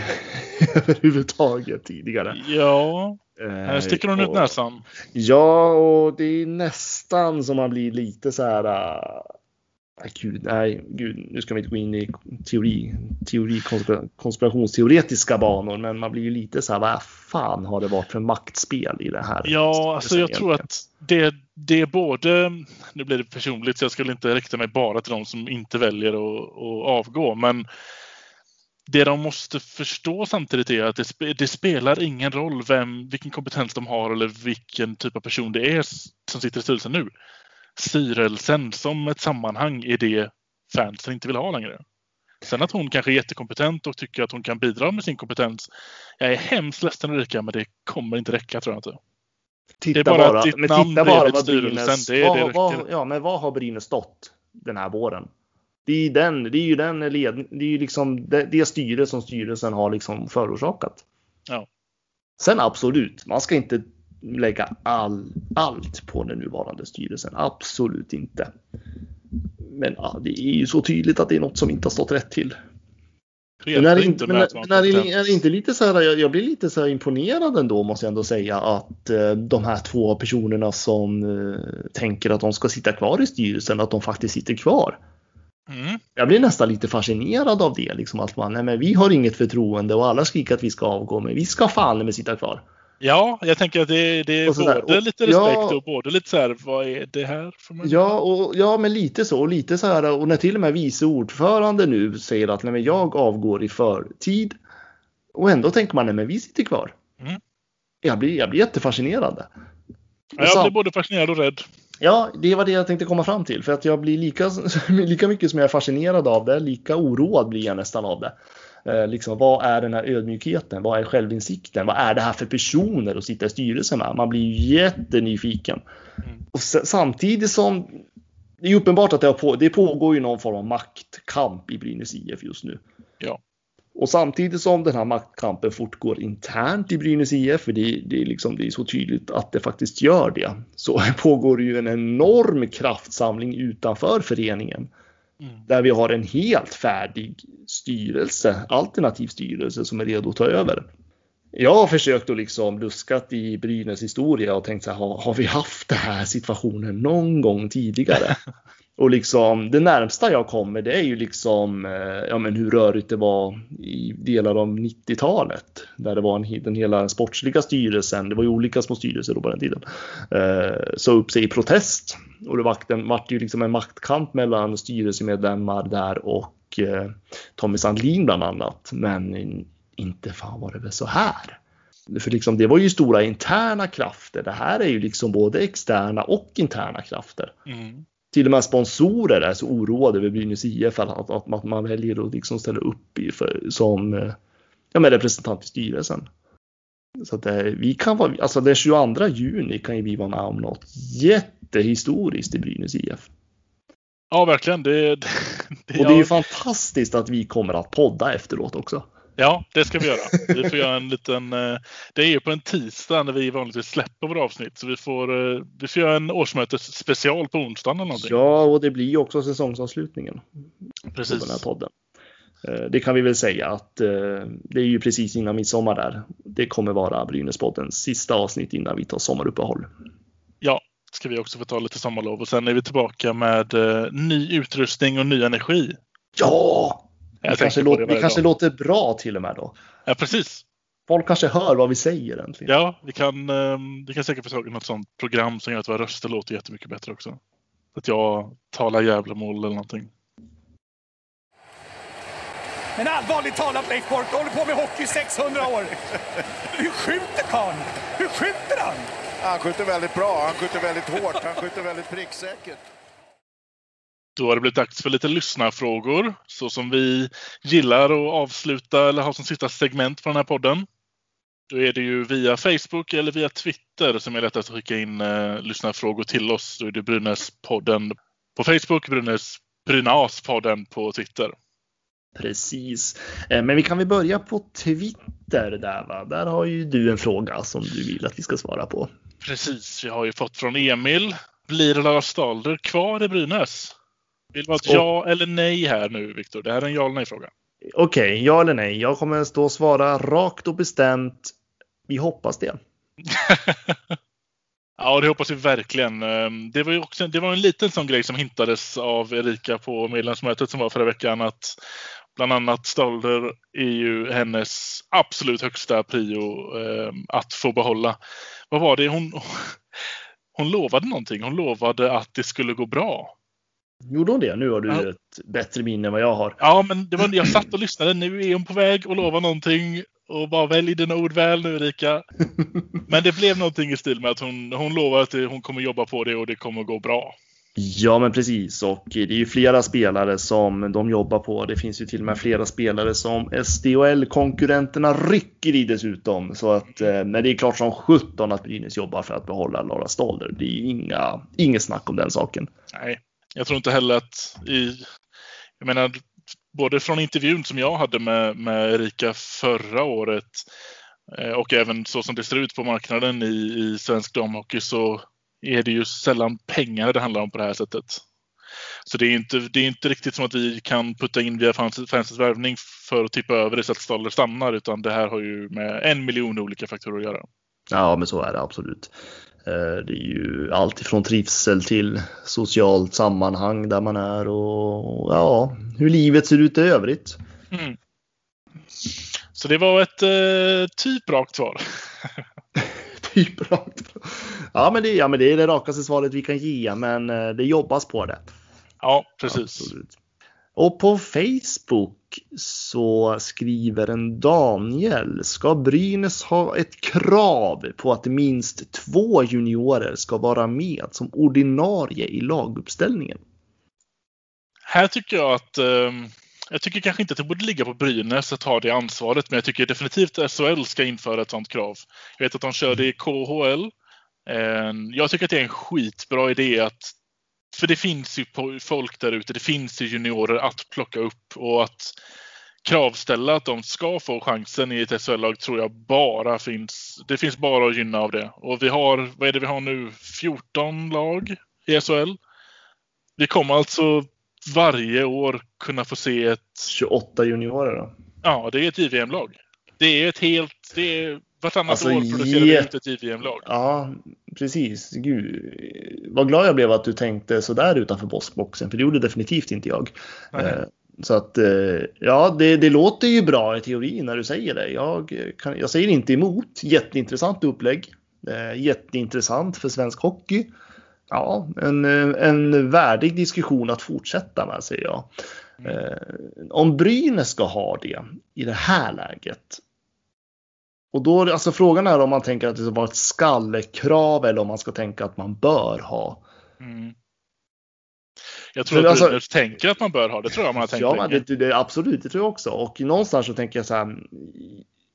överhuvudtaget tidigare? Ja, här sticker hon ut näsan. Ja, och det är nästan som man blir lite så här. Uh, gud, nej, gud, nu ska vi inte gå in i teori, teori konspirationsteoretiska banor, men man blir ju lite så här, vad fan har det varit för maktspel i det här? Ja, alltså jag tror att det, det är både, nu blir det personligt, så jag skulle inte rikta mig bara till de som inte väljer att, att avgå, men det de måste förstå samtidigt är att det, det, spelar ingen roll vem, vilken kompetens de har eller vilken typ av person det är som sitter i styrelsen nu. Styrelsen som ett sammanhang är det fansen inte vill ha längre. Sen att hon kanske är jättekompetent och tycker att hon kan bidra med sin kompetens. Jag är hemskt ledsen Ulrika, men det kommer inte räcka tror jag inte. Titta Det är bara bara, att ditt namn bredvid bara vad styrelsen, Brynäs, det är- det vad, vad, räcker. ja, men vad har Brynäs stått den här våren? Det är den, det är ju den led, det är ju liksom det, det styre som styrelsen har liksom förorsakat. Ja. Sen absolut, man ska inte lägga all, allt på den nuvarande styrelsen. Absolut inte. Men ja, det är ju så tydligt att det är något som inte har stått rätt till. Men är, inte, men, är, är det inte lite så här, jag, jag blir lite så här imponerad ändå måste jag ändå säga att eh, de här två personerna som eh, tänker att de ska sitta kvar i styrelsen, att de faktiskt sitter kvar. Mm. Jag blir nästan lite fascinerad av det, liksom att man, nej men vi har inget förtroende och alla skriker att vi ska avgå, men vi ska fan med sitta kvar. Ja, jag tänker att det, det är både Och- lite respekt ja. och både lite så här, vad är det här för människa? Ja, och, ja, men lite så. Och lite så här, och när till och med vice ordförande nu säger att nej, men jag avgår i förtid. Och ändå tänker man, nej men vi sitter kvar. Mm. Jag, blir, jag blir jättefascinerad. Ja, jag blir både fascinerad och rädd. Ja, det var det jag tänkte komma fram till. För att jag blir lika, lika mycket som jag är fascinerad av det, lika oroad blir jag nästan av det. Eh, liksom, vad är den här ödmjukheten? Vad är självinsikten? Vad är det här för personer att sitta i styrelsen med? Man blir ju jättenyfiken. Och s- samtidigt som det är uppenbart att det, har på, det pågår ju någon form av maktkamp i Brynäs IF just nu. Ja. Och samtidigt som den här maktkampen fortgår internt i Brynäs IF, för det, det, är liksom, det är så tydligt att det faktiskt gör det, så pågår det ju en enorm kraftsamling utanför föreningen. Mm. Där vi har en helt färdig styrelse, alternativ styrelse som är redo att ta över. Jag har försökt att liksom luskat i Brynäs historia och tänkt så här, har, har vi haft den här situationen någon gång tidigare? Och liksom det närmsta jag kommer det är ju liksom eh, ja, men hur rörigt det var i delar av 90-talet. Där det var en, den hela sportsliga styrelsen, det var ju olika små styrelser då på den tiden, eh, sa upp sig i protest. Och det vart, en, vart ju liksom en maktkamp mellan styrelsemedlemmar där och eh, Tommy Sandlin bland annat. Men inte fan var det väl så här. För liksom, det var ju stora interna krafter. Det här är ju liksom både externa och interna krafter Mm till och med sponsorer är så oroade över Brynäs IF att, att, att, man väljer att liksom ställa upp i för, som eh, ja, men representant i styrelsen. Så att eh, vi kan vara, alltså den 22 juni kan ju vi vara med om något jättehistoriskt i Brynäs IF. Ja, verkligen. Det, det, det, Och det är ju ja, fantastiskt att vi kommer att podda efteråt också. Ja, det ska vi göra. Vi får göra en liten... eh, Det är ju på en tisdag när vi vanligtvis släpper våra avsnitt. Så vi får, eh, vi får göra en årsmötesspecial på onsdagen eller någonting. Ja, och det blir ju också säsongsavslutningen på den här Precis. podden. Eh, Det kan vi väl säga att det är ju precis innan midsommar där. Det kommer vara Brynäspoddens sista avsnitt innan vi tar sommaruppehåll. Ja, ska vi också få ta lite sommarlov. Och sen är vi tillbaka med ny utrustning och ny energi. Ja! Jag Det kanske, låter, det kanske låter bra till och med då. Ja, precis. Folk kanske hör vad vi säger äntligen. Ja, vi kan, vi kan säkert få tag i något sånt program som gör att våra röster låter jättemycket bättre också. Att jag talar Gävlemål eller någonting. Men allvarligt talat Leif Boork, du håller på med hockey i 600 år. Hur skjuter karln? Hur skjuter han? Han skjuter väldigt bra, han skjuter väldigt hårt, han skjuter väldigt pricksäkert. Då har det blivit dags för lite lyssnarfrågor. Så som vi gillar att avsluta eller ha som sista segment på den här podden. Då är det ju via Facebook eller via Twitter som är lättast att skicka in eh, lyssnarfrågor till oss. Då är det Brynäspodden på Facebook, Brynäs Brynaspodden på Twitter. Precis. Eh, Men vi kan väl börja på Twitter där va. Där har ju du en fråga som du vill att vi ska svara på. Precis, vi har ju fått från Emil. Blir Lars Stalder kvar i Brynäs? Vill du ha ett Och- ja eller nej här nu, Viktor? Det här är en ja eller nej-fråga. Okej, ja eller nej? Jag kommer stå och svara rakt och bestämt. Vi hoppas det. Ja, det hoppas vi verkligen. Ehm, Det var också det var en liten sån grej som hintades av Erika på medlemsmötet som var förra veckan. Att bland annat Stalder är ju hennes absolut högsta prio ehm, att få behålla. Vad var det hon... Hon lovade någonting. Hon lovade att det skulle gå bra. Gjorde hon det? Nu har du Ja. ett bättre minne än vad jag har. Ja, men det var, jag satt och lyssnade. Nu är hon på väg och lovar någonting. Och bara välj dina ord väl nu Erika. Men det blev någonting i stil med att hon, hon lovar att hon kommer jobba på det och det kommer gå bra. Ja, men precis. Och det är ju flera spelare som de jobbar på. Det finns ju till och med flera spelare som SDHL-konkurrenterna rycker i dessutom. Så att eh, men det är klart som 17 att Brynäs jobbar för att behålla Lara Stalder. Det är ju inga, inget snack om den saken. Nej, jag tror inte heller att i... Jag menar, både från intervjun som jag hade med, med Erika förra året eh, och även så som det ser ut på marknaden i, i svensk damhockey så är det ju sällan pengar det handlar om på det här sättet. Så det är inte, det är inte riktigt som att vi kan putta in via fansens värvning för att tippa över det så att Staller stannar, utan det här har ju med en miljon olika faktorer att göra. Ja, men så är det absolut. Eh, det är ju allt ifrån trivsel till socialt sammanhang där man är och ja, hur livet ser ut i övrigt. Mm. Så det var ett eh, typ rakt svar. typ rakt. Ja men, det, ja, men det är det rakaste svaret vi kan ge, men eh, det jobbas på det. Ja, precis. Absolut. Och på Facebook så skriver en Daniel, ska Brynäs ha ett krav på att minst två juniorer ska vara med som ordinarie i laguppställningen? Här tycker jag att ehm, jag tycker kanske inte att det borde ligga på Brynäs att ha det ansvaret, men jag tycker definitivt att SHL ska införa ett sådant krav. Jag vet att de kör det i KHL. Ehm, jag tycker att det är en skitbra idé att för det finns ju folk där ute, det finns ju juniorer att plocka upp och att kravställa att de ska få chansen i ett SHL-lag tror jag bara finns. Det finns bara att gynna av det. Och vi har, vad är det vi har nu, 14 lag i SHL. Vi kommer alltså varje år kunna få se ett... 28 juniorer då? Ja, det är ett JVM-lag. Det är ett helt... Det är, vartannat alltså, år producerar vi ut ett JVM-lag. Ja, precis. Gud, vad glad jag blev att du tänkte sådär utanför boxboxen, för det gjorde definitivt inte jag. Nej. Eh, så att eh, ja, det, det, låter ju bra i teorin när du säger det. Jag, kan, jag säger inte emot. Jätteintressant upplägg. Eh, jätteintressant för svensk hockey ja, en, en värdig diskussion att fortsätta med, säger jag. Mm. Om Brynäs ska ha det i det här läget. Och då, alltså frågan är om man tänker att det ska vara ett skallekrav eller om man ska tänka att man bör ha. Mm. Jag tror För, att alltså, tänker att man bör ha det, tror jag man har tänkt Ja, det, det, absolut, det tror jag också. Och någonstans så tänker jag så här.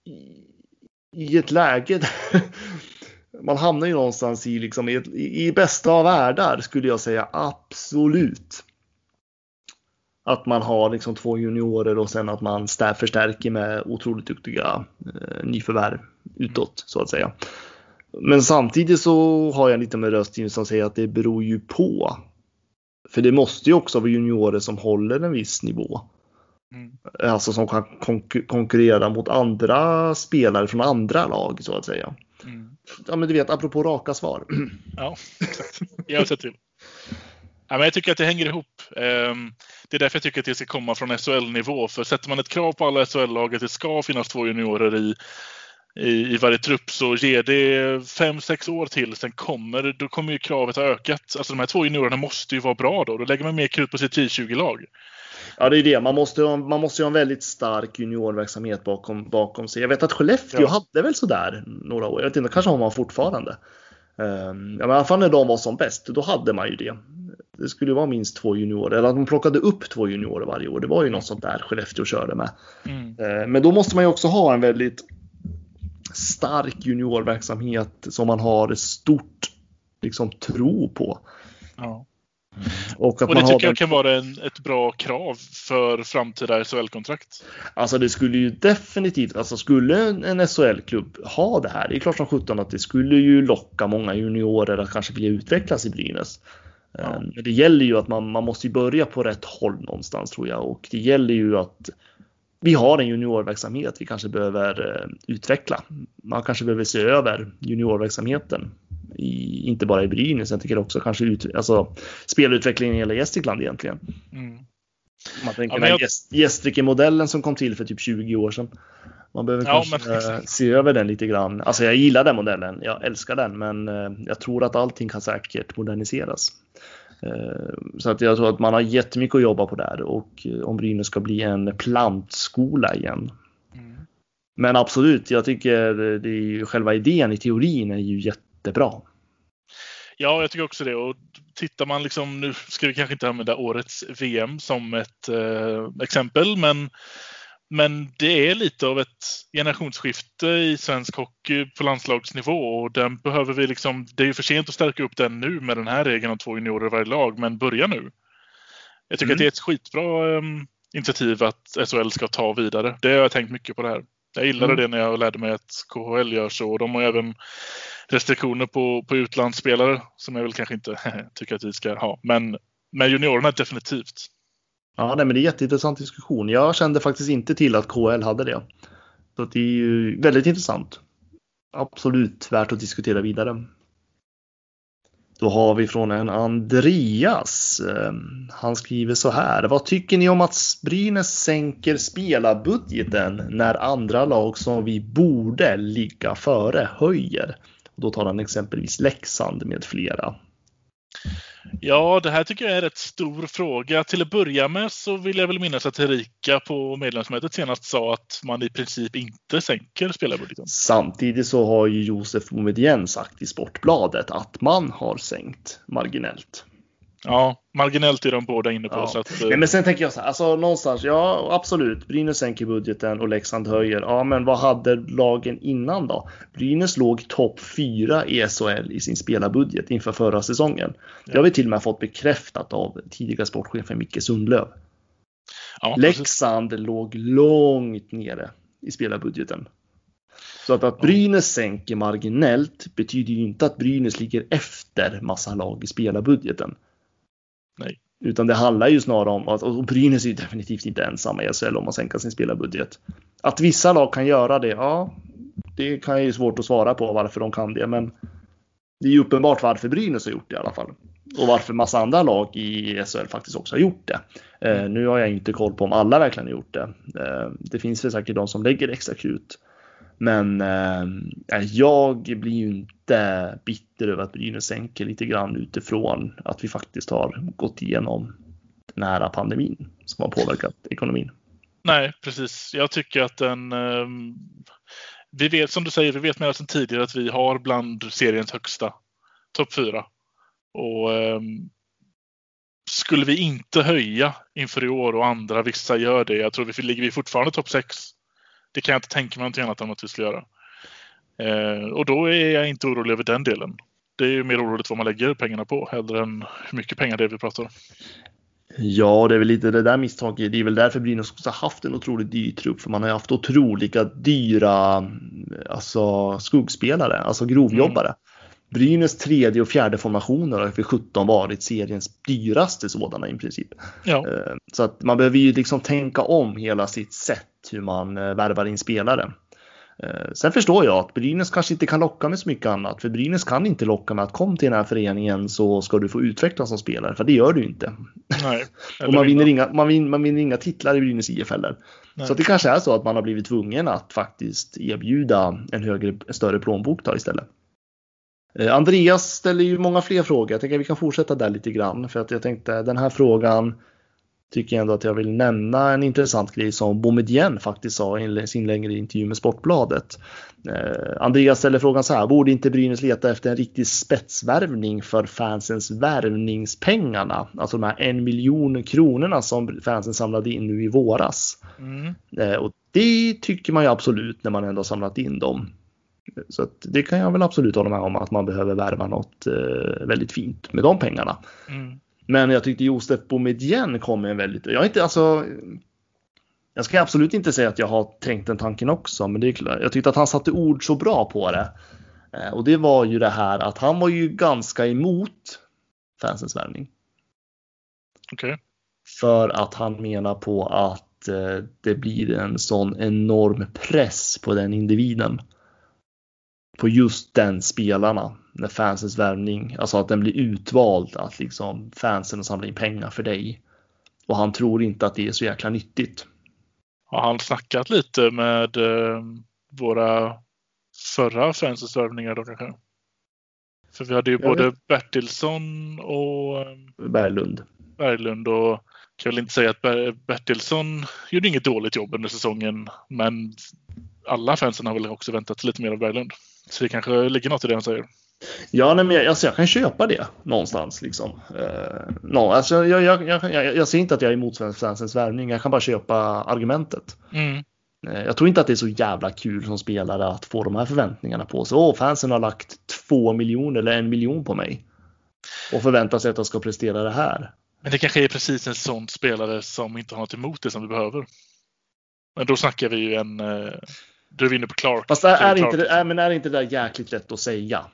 I, i ett läge man hamnar ju någonstans i, liksom, i, i bästa av världar skulle jag säga absolut. Att man har liksom två juniorer och sen att man förstärker med otroligt duktiga eh, nyförvärv utåt så att säga. Men samtidigt så har jag lite med röst som säger att det beror ju på. För det måste ju också vara juniorer som håller en viss nivå. Mm. Alltså som kan konkurrera mot andra spelare från andra lag så att säga. Mm. Ja men du vet, apropå raka svar. Ja, exakt. Jag ser till. Ja, men jag tycker att det hänger ihop. Ehm, det är därför jag tycker att det ska komma från SHL-nivå. För sätter man ett krav på alla SHL-lag att det ska finnas två juniorer i, i, i varje trupp så ger det fem sex år till. Sen kommer, då kommer ju kravet ha ökat. Alltså de här två juniorerna måste ju vara bra då. Då lägger man mer krut på sitt J20-lag. Ja, det är det. Man måste, man måste ju ha en väldigt stark juniorverksamhet bakom, bakom sig. Jag vet att Skellefteå ja. hade väl sådär några år. Jag vet inte, kanske har man fortfarande. Um, ja, men I alla fall när de var som bäst, då hade man ju det. Det skulle vara minst två juniorer, eller att man plockade upp två juniorer varje år. Det var ju något sånt där Skellefteå körde med. Mm. Uh, men då måste man ju också ha en väldigt stark juniorverksamhet som man har stort liksom, tro på. Ja. Mm. Och, och, det tycker jag kan vara en, ett bra krav för framtida SHL-kontrakt. Alltså det skulle ju definitivt, alltså skulle en SHL-klubb ha det här, det är klart som sjutton att det skulle ju locka många juniorer att kanske vilja utvecklas i Brynäs. Ja. Eh, men det gäller ju att man, man måste börja på rätt håll någonstans tror jag och det gäller ju att vi har en juniorverksamhet vi kanske behöver eh, utveckla. Man kanske behöver se över juniorverksamheten i, inte bara i Brynäs, jag tycker också kanske ut, alltså, spelutvecklingen i hela Gästrikland egentligen. Mm. Man tänker ja, jag... Gästrike-modellen som kom till för typ 20 år sedan. Man behöver ja, kanske men... Eh, se över den lite grann. Alltså jag gillar den modellen, jag älskar den, men jag tror att allting kan säkert moderniseras. Eh, så att jag tror att man har jättemycket att jobba på där och om Brynäs ska bli en plantskola igen. Mm. Men absolut, jag tycker det är själva idén i teorin är ju jätte jättebra. Ja, jag tycker också det. Och tittar man liksom, nu ska vi kanske inte använda årets VM som ett eh, exempel, men, men det är lite av ett generationsskifte i svensk hockey på landslagsnivå och den behöver vi liksom, det är ju för sent att stärka upp den nu med den här regeln om två juniorer i varje lag, men börja nu. Jag tycker Mm. att det är ett skitbra eh, initiativ att SHL ska ta vidare. Det har jag tänkt mycket på det här. Jag gillade Mm. det när jag lärde mig att KHL gör så. Och de har även restriktioner på, på utlandsspelare som jag väl kanske inte tycker att vi ska ha. Men med juniorerna definitivt. Ja, nej, men det är jätteintressant diskussion. Jag kände faktiskt inte till att KL hade det. Så det är ju väldigt intressant. Absolut värt att diskutera vidare. Då har vi från en Andreas. Ehm, han skriver så här. Vad tycker ni om att Brynäs sänker spelarbudgeten när andra lag som vi borde ligga före höjer? Då tar han exempelvis Leksand med flera. Ja, det här tycker jag är en rätt stor fråga. Till att börja med så vill jag väl minnas att Erika på medlemsmötet senast sa att man i princip inte sänker spelarbudgeten. Samtidigt så har ju Josef Boumedienne sagt i Sportbladet att man har sänkt marginellt. Ja, marginellt är de båda inne på. Ja. Så att, eh, Nej, men sen tänker jag så här, alltså någonstans, ja absolut, Brynäs sänker budgeten och Leksand höjer. Ja, men vad hade lagen innan då? Brynäs låg topp 4 i SHL i sin spelarbudget inför förra säsongen. Det har vi till och med fått bekräftat av tidigare sportchefen Micke Sundlöv. ja, precis. Leksand låg långt nere i spelarbudgeten. Så att, att Brynäs sänker marginellt betyder ju inte att Brynäs ligger efter massa lag i spelarbudgeten. Nej. Utan det handlar ju snarare om att, och Brynäs är ju definitivt inte ensamma i SHL om att sänka sin spelarbudget. Att vissa lag kan göra det, ja, det kan ju svårt att svara på varför de kan det, men det är ju uppenbart varför Brynäs har gjort det i alla fall. Och varför massa andra lag i SHL faktiskt också har gjort det. Eh, nu har jag inte koll på om alla verkligen har gjort det. Eh, det finns väl säkert de som lägger extra krut. Men eh, jag blir ju inte bitter över att Brynäs sänker lite grann utifrån att vi faktiskt har gått igenom den här pandemin som har påverkat ekonomin. Nej, precis. Jag tycker att den... eh, vi vet, som du säger, vi vet mer sedan tidigare att vi har bland seriens högsta topp fyra. Och eh, skulle vi inte höja inför i år och andra, vissa gör det, jag tror vi ligger vi fortfarande topp sex. Det kan jag inte tänka mig någonting annat än att vi skulle göra. Eh, och då är jag inte orolig över den delen. Det är ju mer oroligt vad man lägger pengarna på, hellre än hur mycket pengar det är vi pratar om. Ja, det är väl lite det där misstaget. Det är väl därför Brynäs också haft en otroligt dyr trupp. För man har ju haft otroliga dyra alltså, skuggspelare, alltså grovjobbare. Brynäs tredje och fjärde formationer har för 17 varit seriens dyraste sådana i princip. Ja, Eh, Så att man behöver ju liksom tänka om hela sitt sätt hur man eh, värvar in spelare. Eh, Sen förstår jag att Brynäs kanske inte kan locka med så mycket annat. För Brynäs kan inte locka med att kom till den här föreningen så ska du få utvecklas som spelare. För det gör du inte. nej. Och man vinner, inga, man, vinner, man vinner inga titlar i Brynäs IF heller. Nej. Så det kanske är så att man har blivit tvungen att faktiskt erbjuda en högre, en större plånbok då istället. Eh, Andreas ställer ju många fler frågor. Jag tänker att vi kan fortsätta där lite grann. För att jag tänkte den här frågan tycker jag ändå att jag vill nämna en intressant grej som Boumedienne faktiskt sa i sin längre intervju med Sportbladet. Eh, Andreas ställer frågan så här, borde inte Brynäs leta efter en riktig spetsvärvning för fansens värvningspengarna? Alltså de här en miljon kronorna som fansen samlade in nu i våras. Mm. Eh, och det tycker man ju absolut när man ändå har samlat in dem. Så att det kan jag väl absolut hålla med om att man behöver värva något eh, väldigt fint med de pengarna. Mm. Men jag tyckte Josef Boumedienne kom med en väldigt, jag inte alltså jag ska absolut inte säga att jag har tänkt den tanken också, men det är klart, jag tyckte att han satte ord så bra på det. Eh, Och det var ju det här att han var ju ganska emot fansens värvning. Okej. För att han menar på att eh, det blir en sån enorm press på den individen. På just den spelarna. När fansens värvning, alltså att den blir utvald att liksom fansen samlar in pengar för dig. Och han tror inte att det är så jäkla nyttigt. Har han snackat lite med eh, våra förra fansvärvningar då kanske? För vi hade ju Jag både Bertilsson och eh, Berglund. Berglund och kan väl inte säga att Ber- Bertilsson gjorde inget dåligt jobb under säsongen. Men alla fansen har väl också väntat lite mer av Berglund. Så det kanske ligger något i det han säger. Ja, nej, men jag, alltså, jag kan köpa det någonstans. Liksom. Uh, no, alltså, jag, jag, jag, jag, ser inte att jag är emot fansens värvning. Jag kan bara köpa argumentet. Mm. Uh, jag tror inte att det är så jävla kul som spelare att få de här förväntningarna på sig. Åh, fansen har lagt två miljoner eller en miljon på mig och förväntar sig att jag ska prestera det här. Men det kanske är precis en sån spelare som inte har något emot det som du behöver. Men då snackar vi ju en... Då är inne på Clark. Fast är, är, inte, är, men är inte det där jäkligt lätt att säga?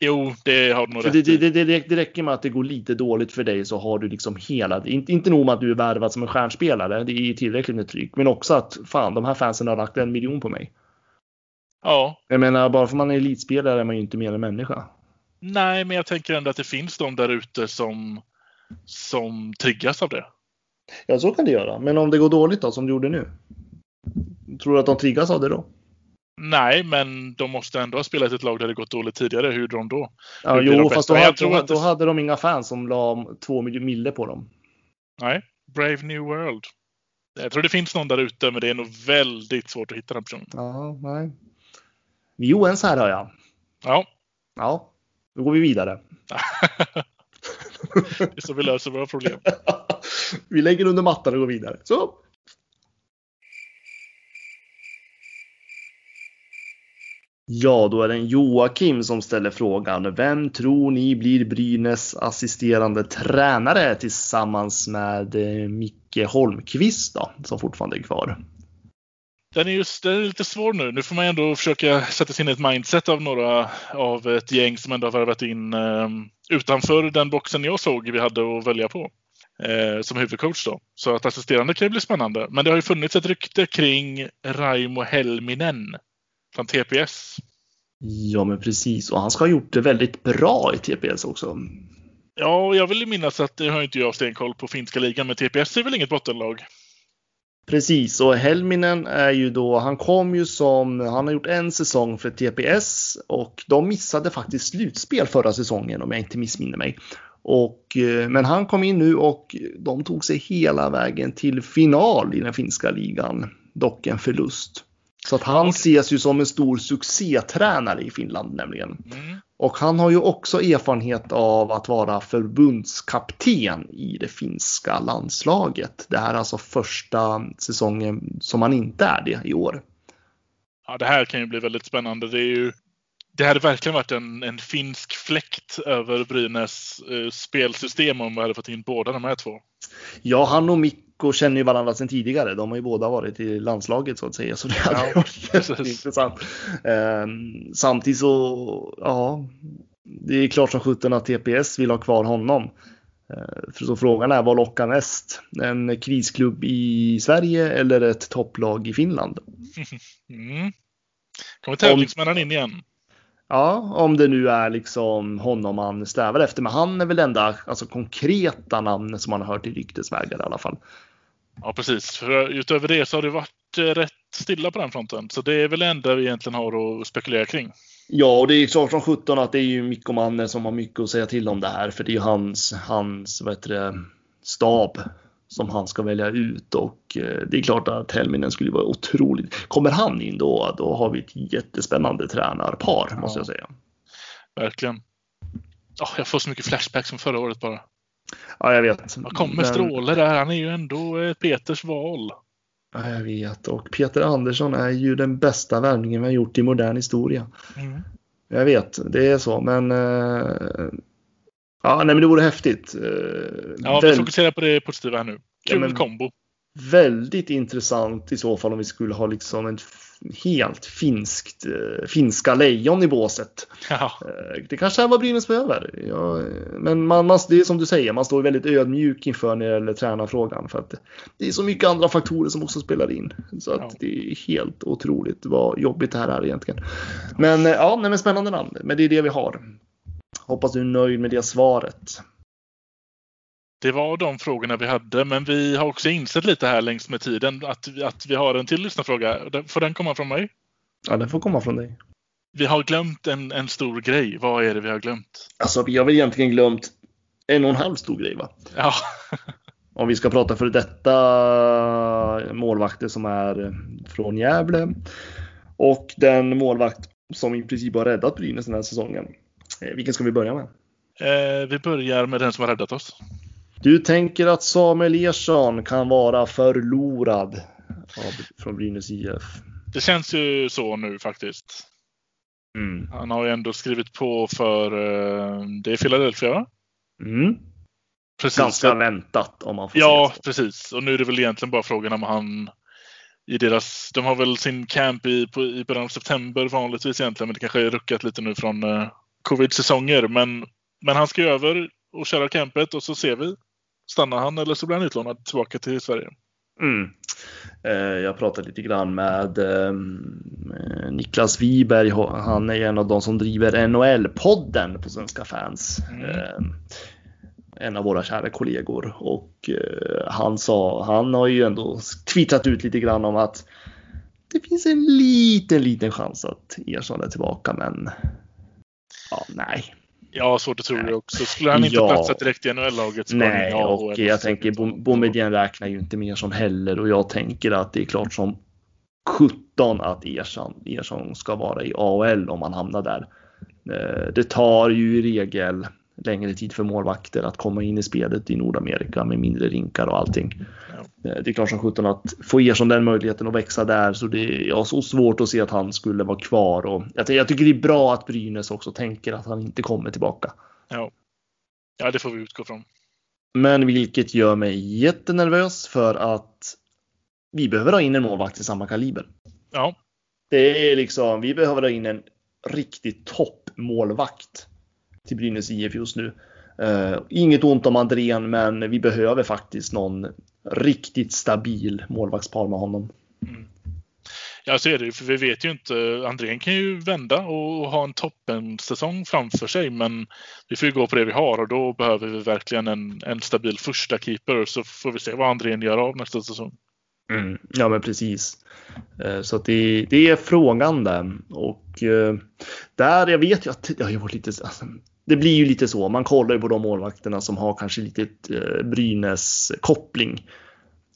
Jo, det har du nog rätt det, det, det, det räcker med att det går lite dåligt för dig så har du liksom hela, inte, inte nog med att du är värvad som en stjärnspelare, det är tillräckligt med tryck, men också att fan, de här fansen har lagt en miljon på mig. Ja. Jag menar, bara för man är elitspelare är man ju inte mer än människa. Nej, men jag tänker ändå att det finns de där ute som, som triggas av det. Ja, så kan det göra. Men om det går dåligt då, som det gjorde nu? Tror du att de triggas av det då? Nej, men de måste ändå ha spelat ett lag där det gått dåligt tidigare. Hur gjorde de då? Ja, jo, de fast då, Jag hade, tror då, att då hade de inga fans som la två mille på dem. Nej, Brave New World. Jag tror det finns någon där ute, men det är nog väldigt svårt att hitta den personen. Ja, nej. Vi är oense här hör jag. Ja, Ja, då går vi vidare. det är så vi löser våra problem. vi lägger under mattan och går vidare. Så. Ja, då är det en Joakim som ställer frågan. Vem tror ni blir Brynäs assisterande tränare tillsammans med eh, Micke Holmqvist då, som fortfarande är kvar? Den är, just, den är lite svår nu. Nu får man ändå försöka sätta sig in i ett mindset av några av ett gäng som ändå har värvat in eh, utanför den boxen jag såg vi hade att välja på. Eh, som huvudcoach då. Så att assisterande kan ju bli spännande. Men det har ju funnits ett rykte kring Raimo Helminen från TPS. Ja, men precis. Och han ska ha gjort det väldigt bra i TPS också. Ja, jag vill minnas att det har inte jag stenkoll på finska ligan, men TPS är väl inget bottenlag? Precis, och Helminen är ju då, han kom ju som, han har gjort en säsong för TPS och de missade faktiskt slutspel förra säsongen om jag inte missminner mig. Och, eh, men han kom in nu och de tog sig hela vägen till final i den finska ligan. Dock en förlust. Så att han ses ju som en stor succétränare i Finland nämligen. Mm. Och han har ju också erfarenhet av att vara förbundskapten i det finska landslaget. Det här är alltså första säsongen som han inte är det i år. Ja, det här kan ju bli väldigt spännande. Det, är ju, det hade verkligen varit en, en finsk fläkt över Brynäs eh, spelsystem om vi hade fått in båda de här två. Ja, han och Mikko känner ju varandra sedan tidigare. De har ju båda varit i landslaget så att säga, så det hade Ja, varit precis. intressant. Ehm, samtidigt så, ja, det är klart som sjutton att TPS vill ha kvar honom. Ehm, för så frågan är vad lockar mest? En krisklubb i Sverige eller ett topplag i Finland? Mm. Kommer tävlingsmännen in igen? Ja, om det nu är liksom honom man strävar efter. Men han är väl enda alltså, konkreta namnet som man har hört i ryktesvägar i alla fall. Ja, precis. För utöver det så har det varit eh, rätt stilla på den fronten. Så det är väl det enda vi egentligen har att spekulera kring. Ja, och det är klart som sjutton att det är ju Mikko Manne som har mycket att säga till om det här. För det är ju hans, hans vad heter det, stab som han ska välja ut. Och eh, det är klart att Helminen skulle vara otroligt. Kommer han in då, då har vi ett jättespännande tränarpar måste jag säga. Verkligen. Ja, jag får så mycket flashbacks från förra året bara. Ja, jag vet. Vad kommer Men- Stråle där? Han är ju ändå eh, Peters val. Ja, jag vet. Och Peter Andersson är ju den bästa värvningen vi har gjort i modern historia. Jag vet, det är så, men... eh, ja, nej, men det vore häftigt. Eh, Ja, vi väl- fokuserar på det positiva här nu. Kul men- kombo. väldigt intressant i så fall om vi skulle ha liksom en f- helt finskt, eh, finska lejon i båset. Ja, Eh, det kanske är vad Brynäs behöver. Ja, men man, man, det är som du säger, man står väldigt ödmjuk inför när det gäller tränarfrågan. För att det är så mycket andra faktorer som också spelar in. Så att Ja. det är helt otroligt vad jobbigt det här är egentligen. Men ja, nej, men spännande namn. Men det är det vi har. Hoppas du är nöjd med det svaret. det var de frågorna vi hade, men vi har också insett lite här längs med tiden att, att vi har en till lyssnarfråga. Den- Får den komma från mig? Ja, det får komma från dig. Vi har glömt en, en stor grej. Vad är det vi har glömt? Alltså, vi har väl egentligen glömt en och en halv stor grej va? Ja, Om vi ska prata för detta målvakter som är från Gävle. Och den målvakt som i princip har räddat Brynäs den här säsongen. Eh, vilken ska vi börja med? Eh, vi börjar med den som har räddat oss. Du tänker att Samuel Ersson kan vara förlorad av, från Brynäs IF? Det känns ju så nu faktiskt. Mm. Han har ju ändå skrivit på för, eh, det är Philadelphia va? Mm. Precis. Ganska väntat om man får Ja, säga så. precis. Och nu är det väl egentligen bara frågan om han i deras, de har väl sin camp i, på, i början av september vanligtvis egentligen, men det kanske är ruckat lite nu från eh, covid-säsonger. Men, men han ska över och köra campet och så ser vi. Stannar han eller så blir han utlånad tillbaka till Sverige. Mm. Eh, Jag pratade lite grann med eh, Niklas Wiberg. Han är en av de som driver NHL-podden på Svenska fans. Mm. Eh, En av våra kära kollegor och eh, han sa, han har ju ändå twittrat ut lite grann om att det finns en liten, liten chans att Ersson är tillbaka, men ja, nej. Ja, så det tror Nej. jag också. Skulle han inte Ja. platsa direkt i NHL-laget han Nej, ingen AHL. och jag tänker Bom- Boumedienne räknar ju inte med som heller och jag tänker att det är klart som 17 att Ersson, Ersson ska vara i AHL om han hamnar där. Eh, Det tar ju i regel längre tid för målvakter att komma in i spelet i Nordamerika med mindre rinkar och allting. Eh, Det är klart som 17 att få Ersson den möjligheten att växa där så det är jag så svårt att se att han skulle vara kvar och jag tycker det är bra att Brynäs också tänker att han inte kommer tillbaka. Ja. ja, det får vi utgå från. Men vilket gör mig jättenervös för att vi behöver ha in en målvakt i samma kaliber. Ja, Det är liksom, vi behöver ha in en riktig toppmålvakt till Brynäs IF just nu. Eh, inget ont om Andrén, men vi behöver faktiskt någon riktigt stabil målvaktspar med honom. Ja, så är det ju. För vi vet ju inte. Andrén kan ju vända och ha en toppensäsong framför sig. Men vi får ju gå på det vi har och då behöver vi verkligen en, en stabil första keeper. Så får vi se vad Andrén gör av nästa säsong. Mm. Ja, men precis. Eh, Så att det, det är frågande och eh, där jag vet ju att det har varit lite. Alltså, det blir ju lite så. Man kollar ju på de målvakterna som har kanske lite eh, Brynäs koppling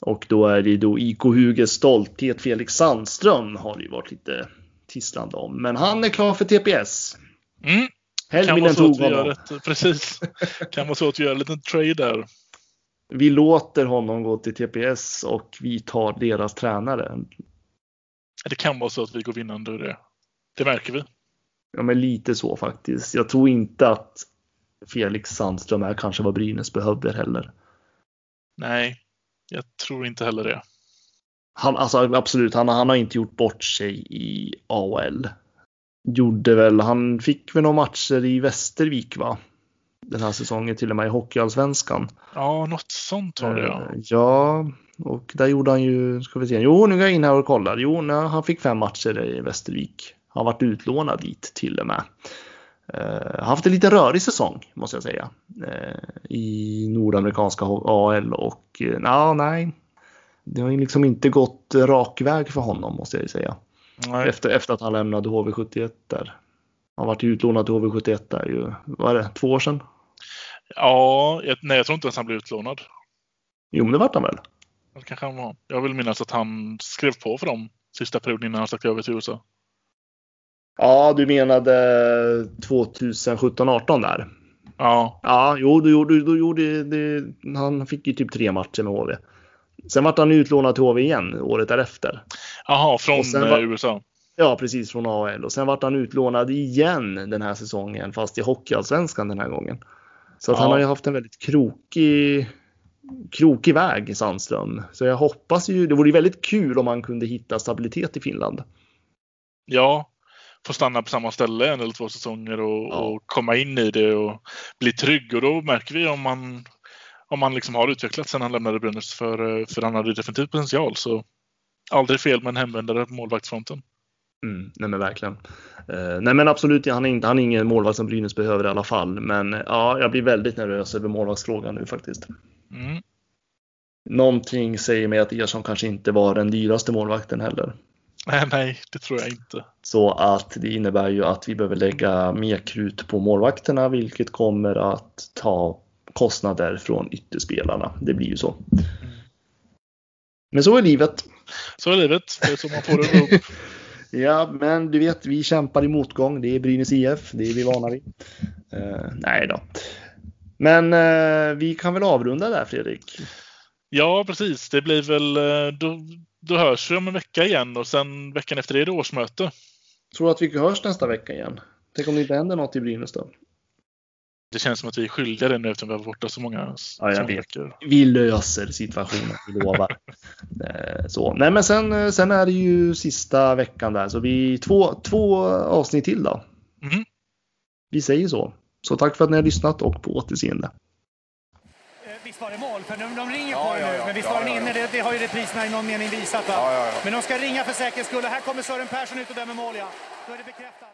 och då är det då IK Huges stolthet Felix Sandström har det ju varit lite tisslande om, men han är klar för TPS. Mm. Helminen tog honom. ett, precis. Kan vara så att vi gör en liten trade där. Vi låter honom gå till TPS och vi tar deras tränare. Det kan vara så att vi går vinnande ur det. Det märker vi. Ja, men lite så faktiskt. Jag tror inte att Felix Sandström är kanske vad Brynäs behöver heller. Nej, jag tror inte heller det. Han, alltså absolut, han, han har inte gjort bort sig i AHL. Gjorde väl, han fick väl några matcher i Västervik va? Den här säsongen till och med i Hockeyallsvenskan. Ja, något sånt var det ja. Eh, Ja, och där gjorde han ju, ska vi se, jo nu går jag in här och kollar. Jo, nej, han fick fem matcher i Västervik. Han varit utlånad dit till och med. Uh, haft en lite rörig säsong måste jag säga. eh, I nordamerikanska AL och uh, nej. Det har ju liksom inte gått rak väg för honom måste jag säga. Nej. Efter, efter att han lämnade HV71 där. Han varit utlånad till HV71 där ju, vad är det, två år sedan? Ja, jag, nej jag tror inte ens han blev utlånad. Jo men det vart han väl? Det kanske han var. Jag vill minnas att han skrev på för dem sista perioden innan han stack över till USA. Ja, du menade 2017-18 där? Ja, Ja, jo, du gjorde, du gjorde det. Han fick ju typ tre matcher med HV. Sen vart han utlånad till HV igen året därefter. Jaha, från sen eh, var- USA. Ja, precis från AL och sen vart han utlånad igen den här säsongen, fast i Hockeyallsvenskan den här gången. Så att Ja. han har ju haft en väldigt krokig, krokig väg, Sandström. Så jag hoppas ju, det vore ju väldigt kul om man kunde hitta stabilitet i Finland. Ja, få stanna på samma ställe en eller två säsonger och, Ja. och komma in i det och bli trygg. Och då märker vi om man, om man liksom har utvecklats sen han lämnade Brynäs. För, eh, för han hade definitivt potential. Så aldrig fel med en hemvändare på målvaktsfronten. Mm, nej men verkligen. Eh, nej men absolut, han är, inte, han är ingen målvakt som Brynäs behöver i alla fall. Men eh, ja, jag blir väldigt nervös över målvaktsfrågan nu faktiskt. Mm. Någonting säger mig att Ersson kanske inte var den dyraste målvakten heller. Nej, nej, det tror jag inte. Så att det innebär ju att vi behöver lägga mer krut på målvakterna, vilket kommer att ta kostnader från ytterspelarna. Det blir ju så. Men så är livet. Så är livet. Det är så man får det upp. Ja, men du vet, vi kämpar i motgång. Det är Brynäs IF, det är vi vana vid. Uh, nej då. Men uh, vi kan väl avrunda där Fredrik? Ja, precis. Det blir väl, då, då hörs vi om en vecka igen och sen veckan efter det är det årsmöte. Tror du att vi hörs nästa vecka igen? Tänk om det inte händer något i Brynäs då? Det känns som att vi är skyldiga det nu eftersom vi har varit borta så många, ja, så många veckor. Vi löser situationen, vi lovar. Eh, så. Nej, men sen, eh, sen är det ju sista veckan där, så vi två, två avsnitt till då. Mm. Vi säger så. Så tack för att ni har lyssnat och på återseende. Eh, visst var det mål? För de, de ringer men visst var den inne? Det, det, har ju repriserna i någon mening visat. Men de ska ringa för säkerhets skull. Och här kommer Sören Persson ut och dömer mål, ja. Då är det bekräftat.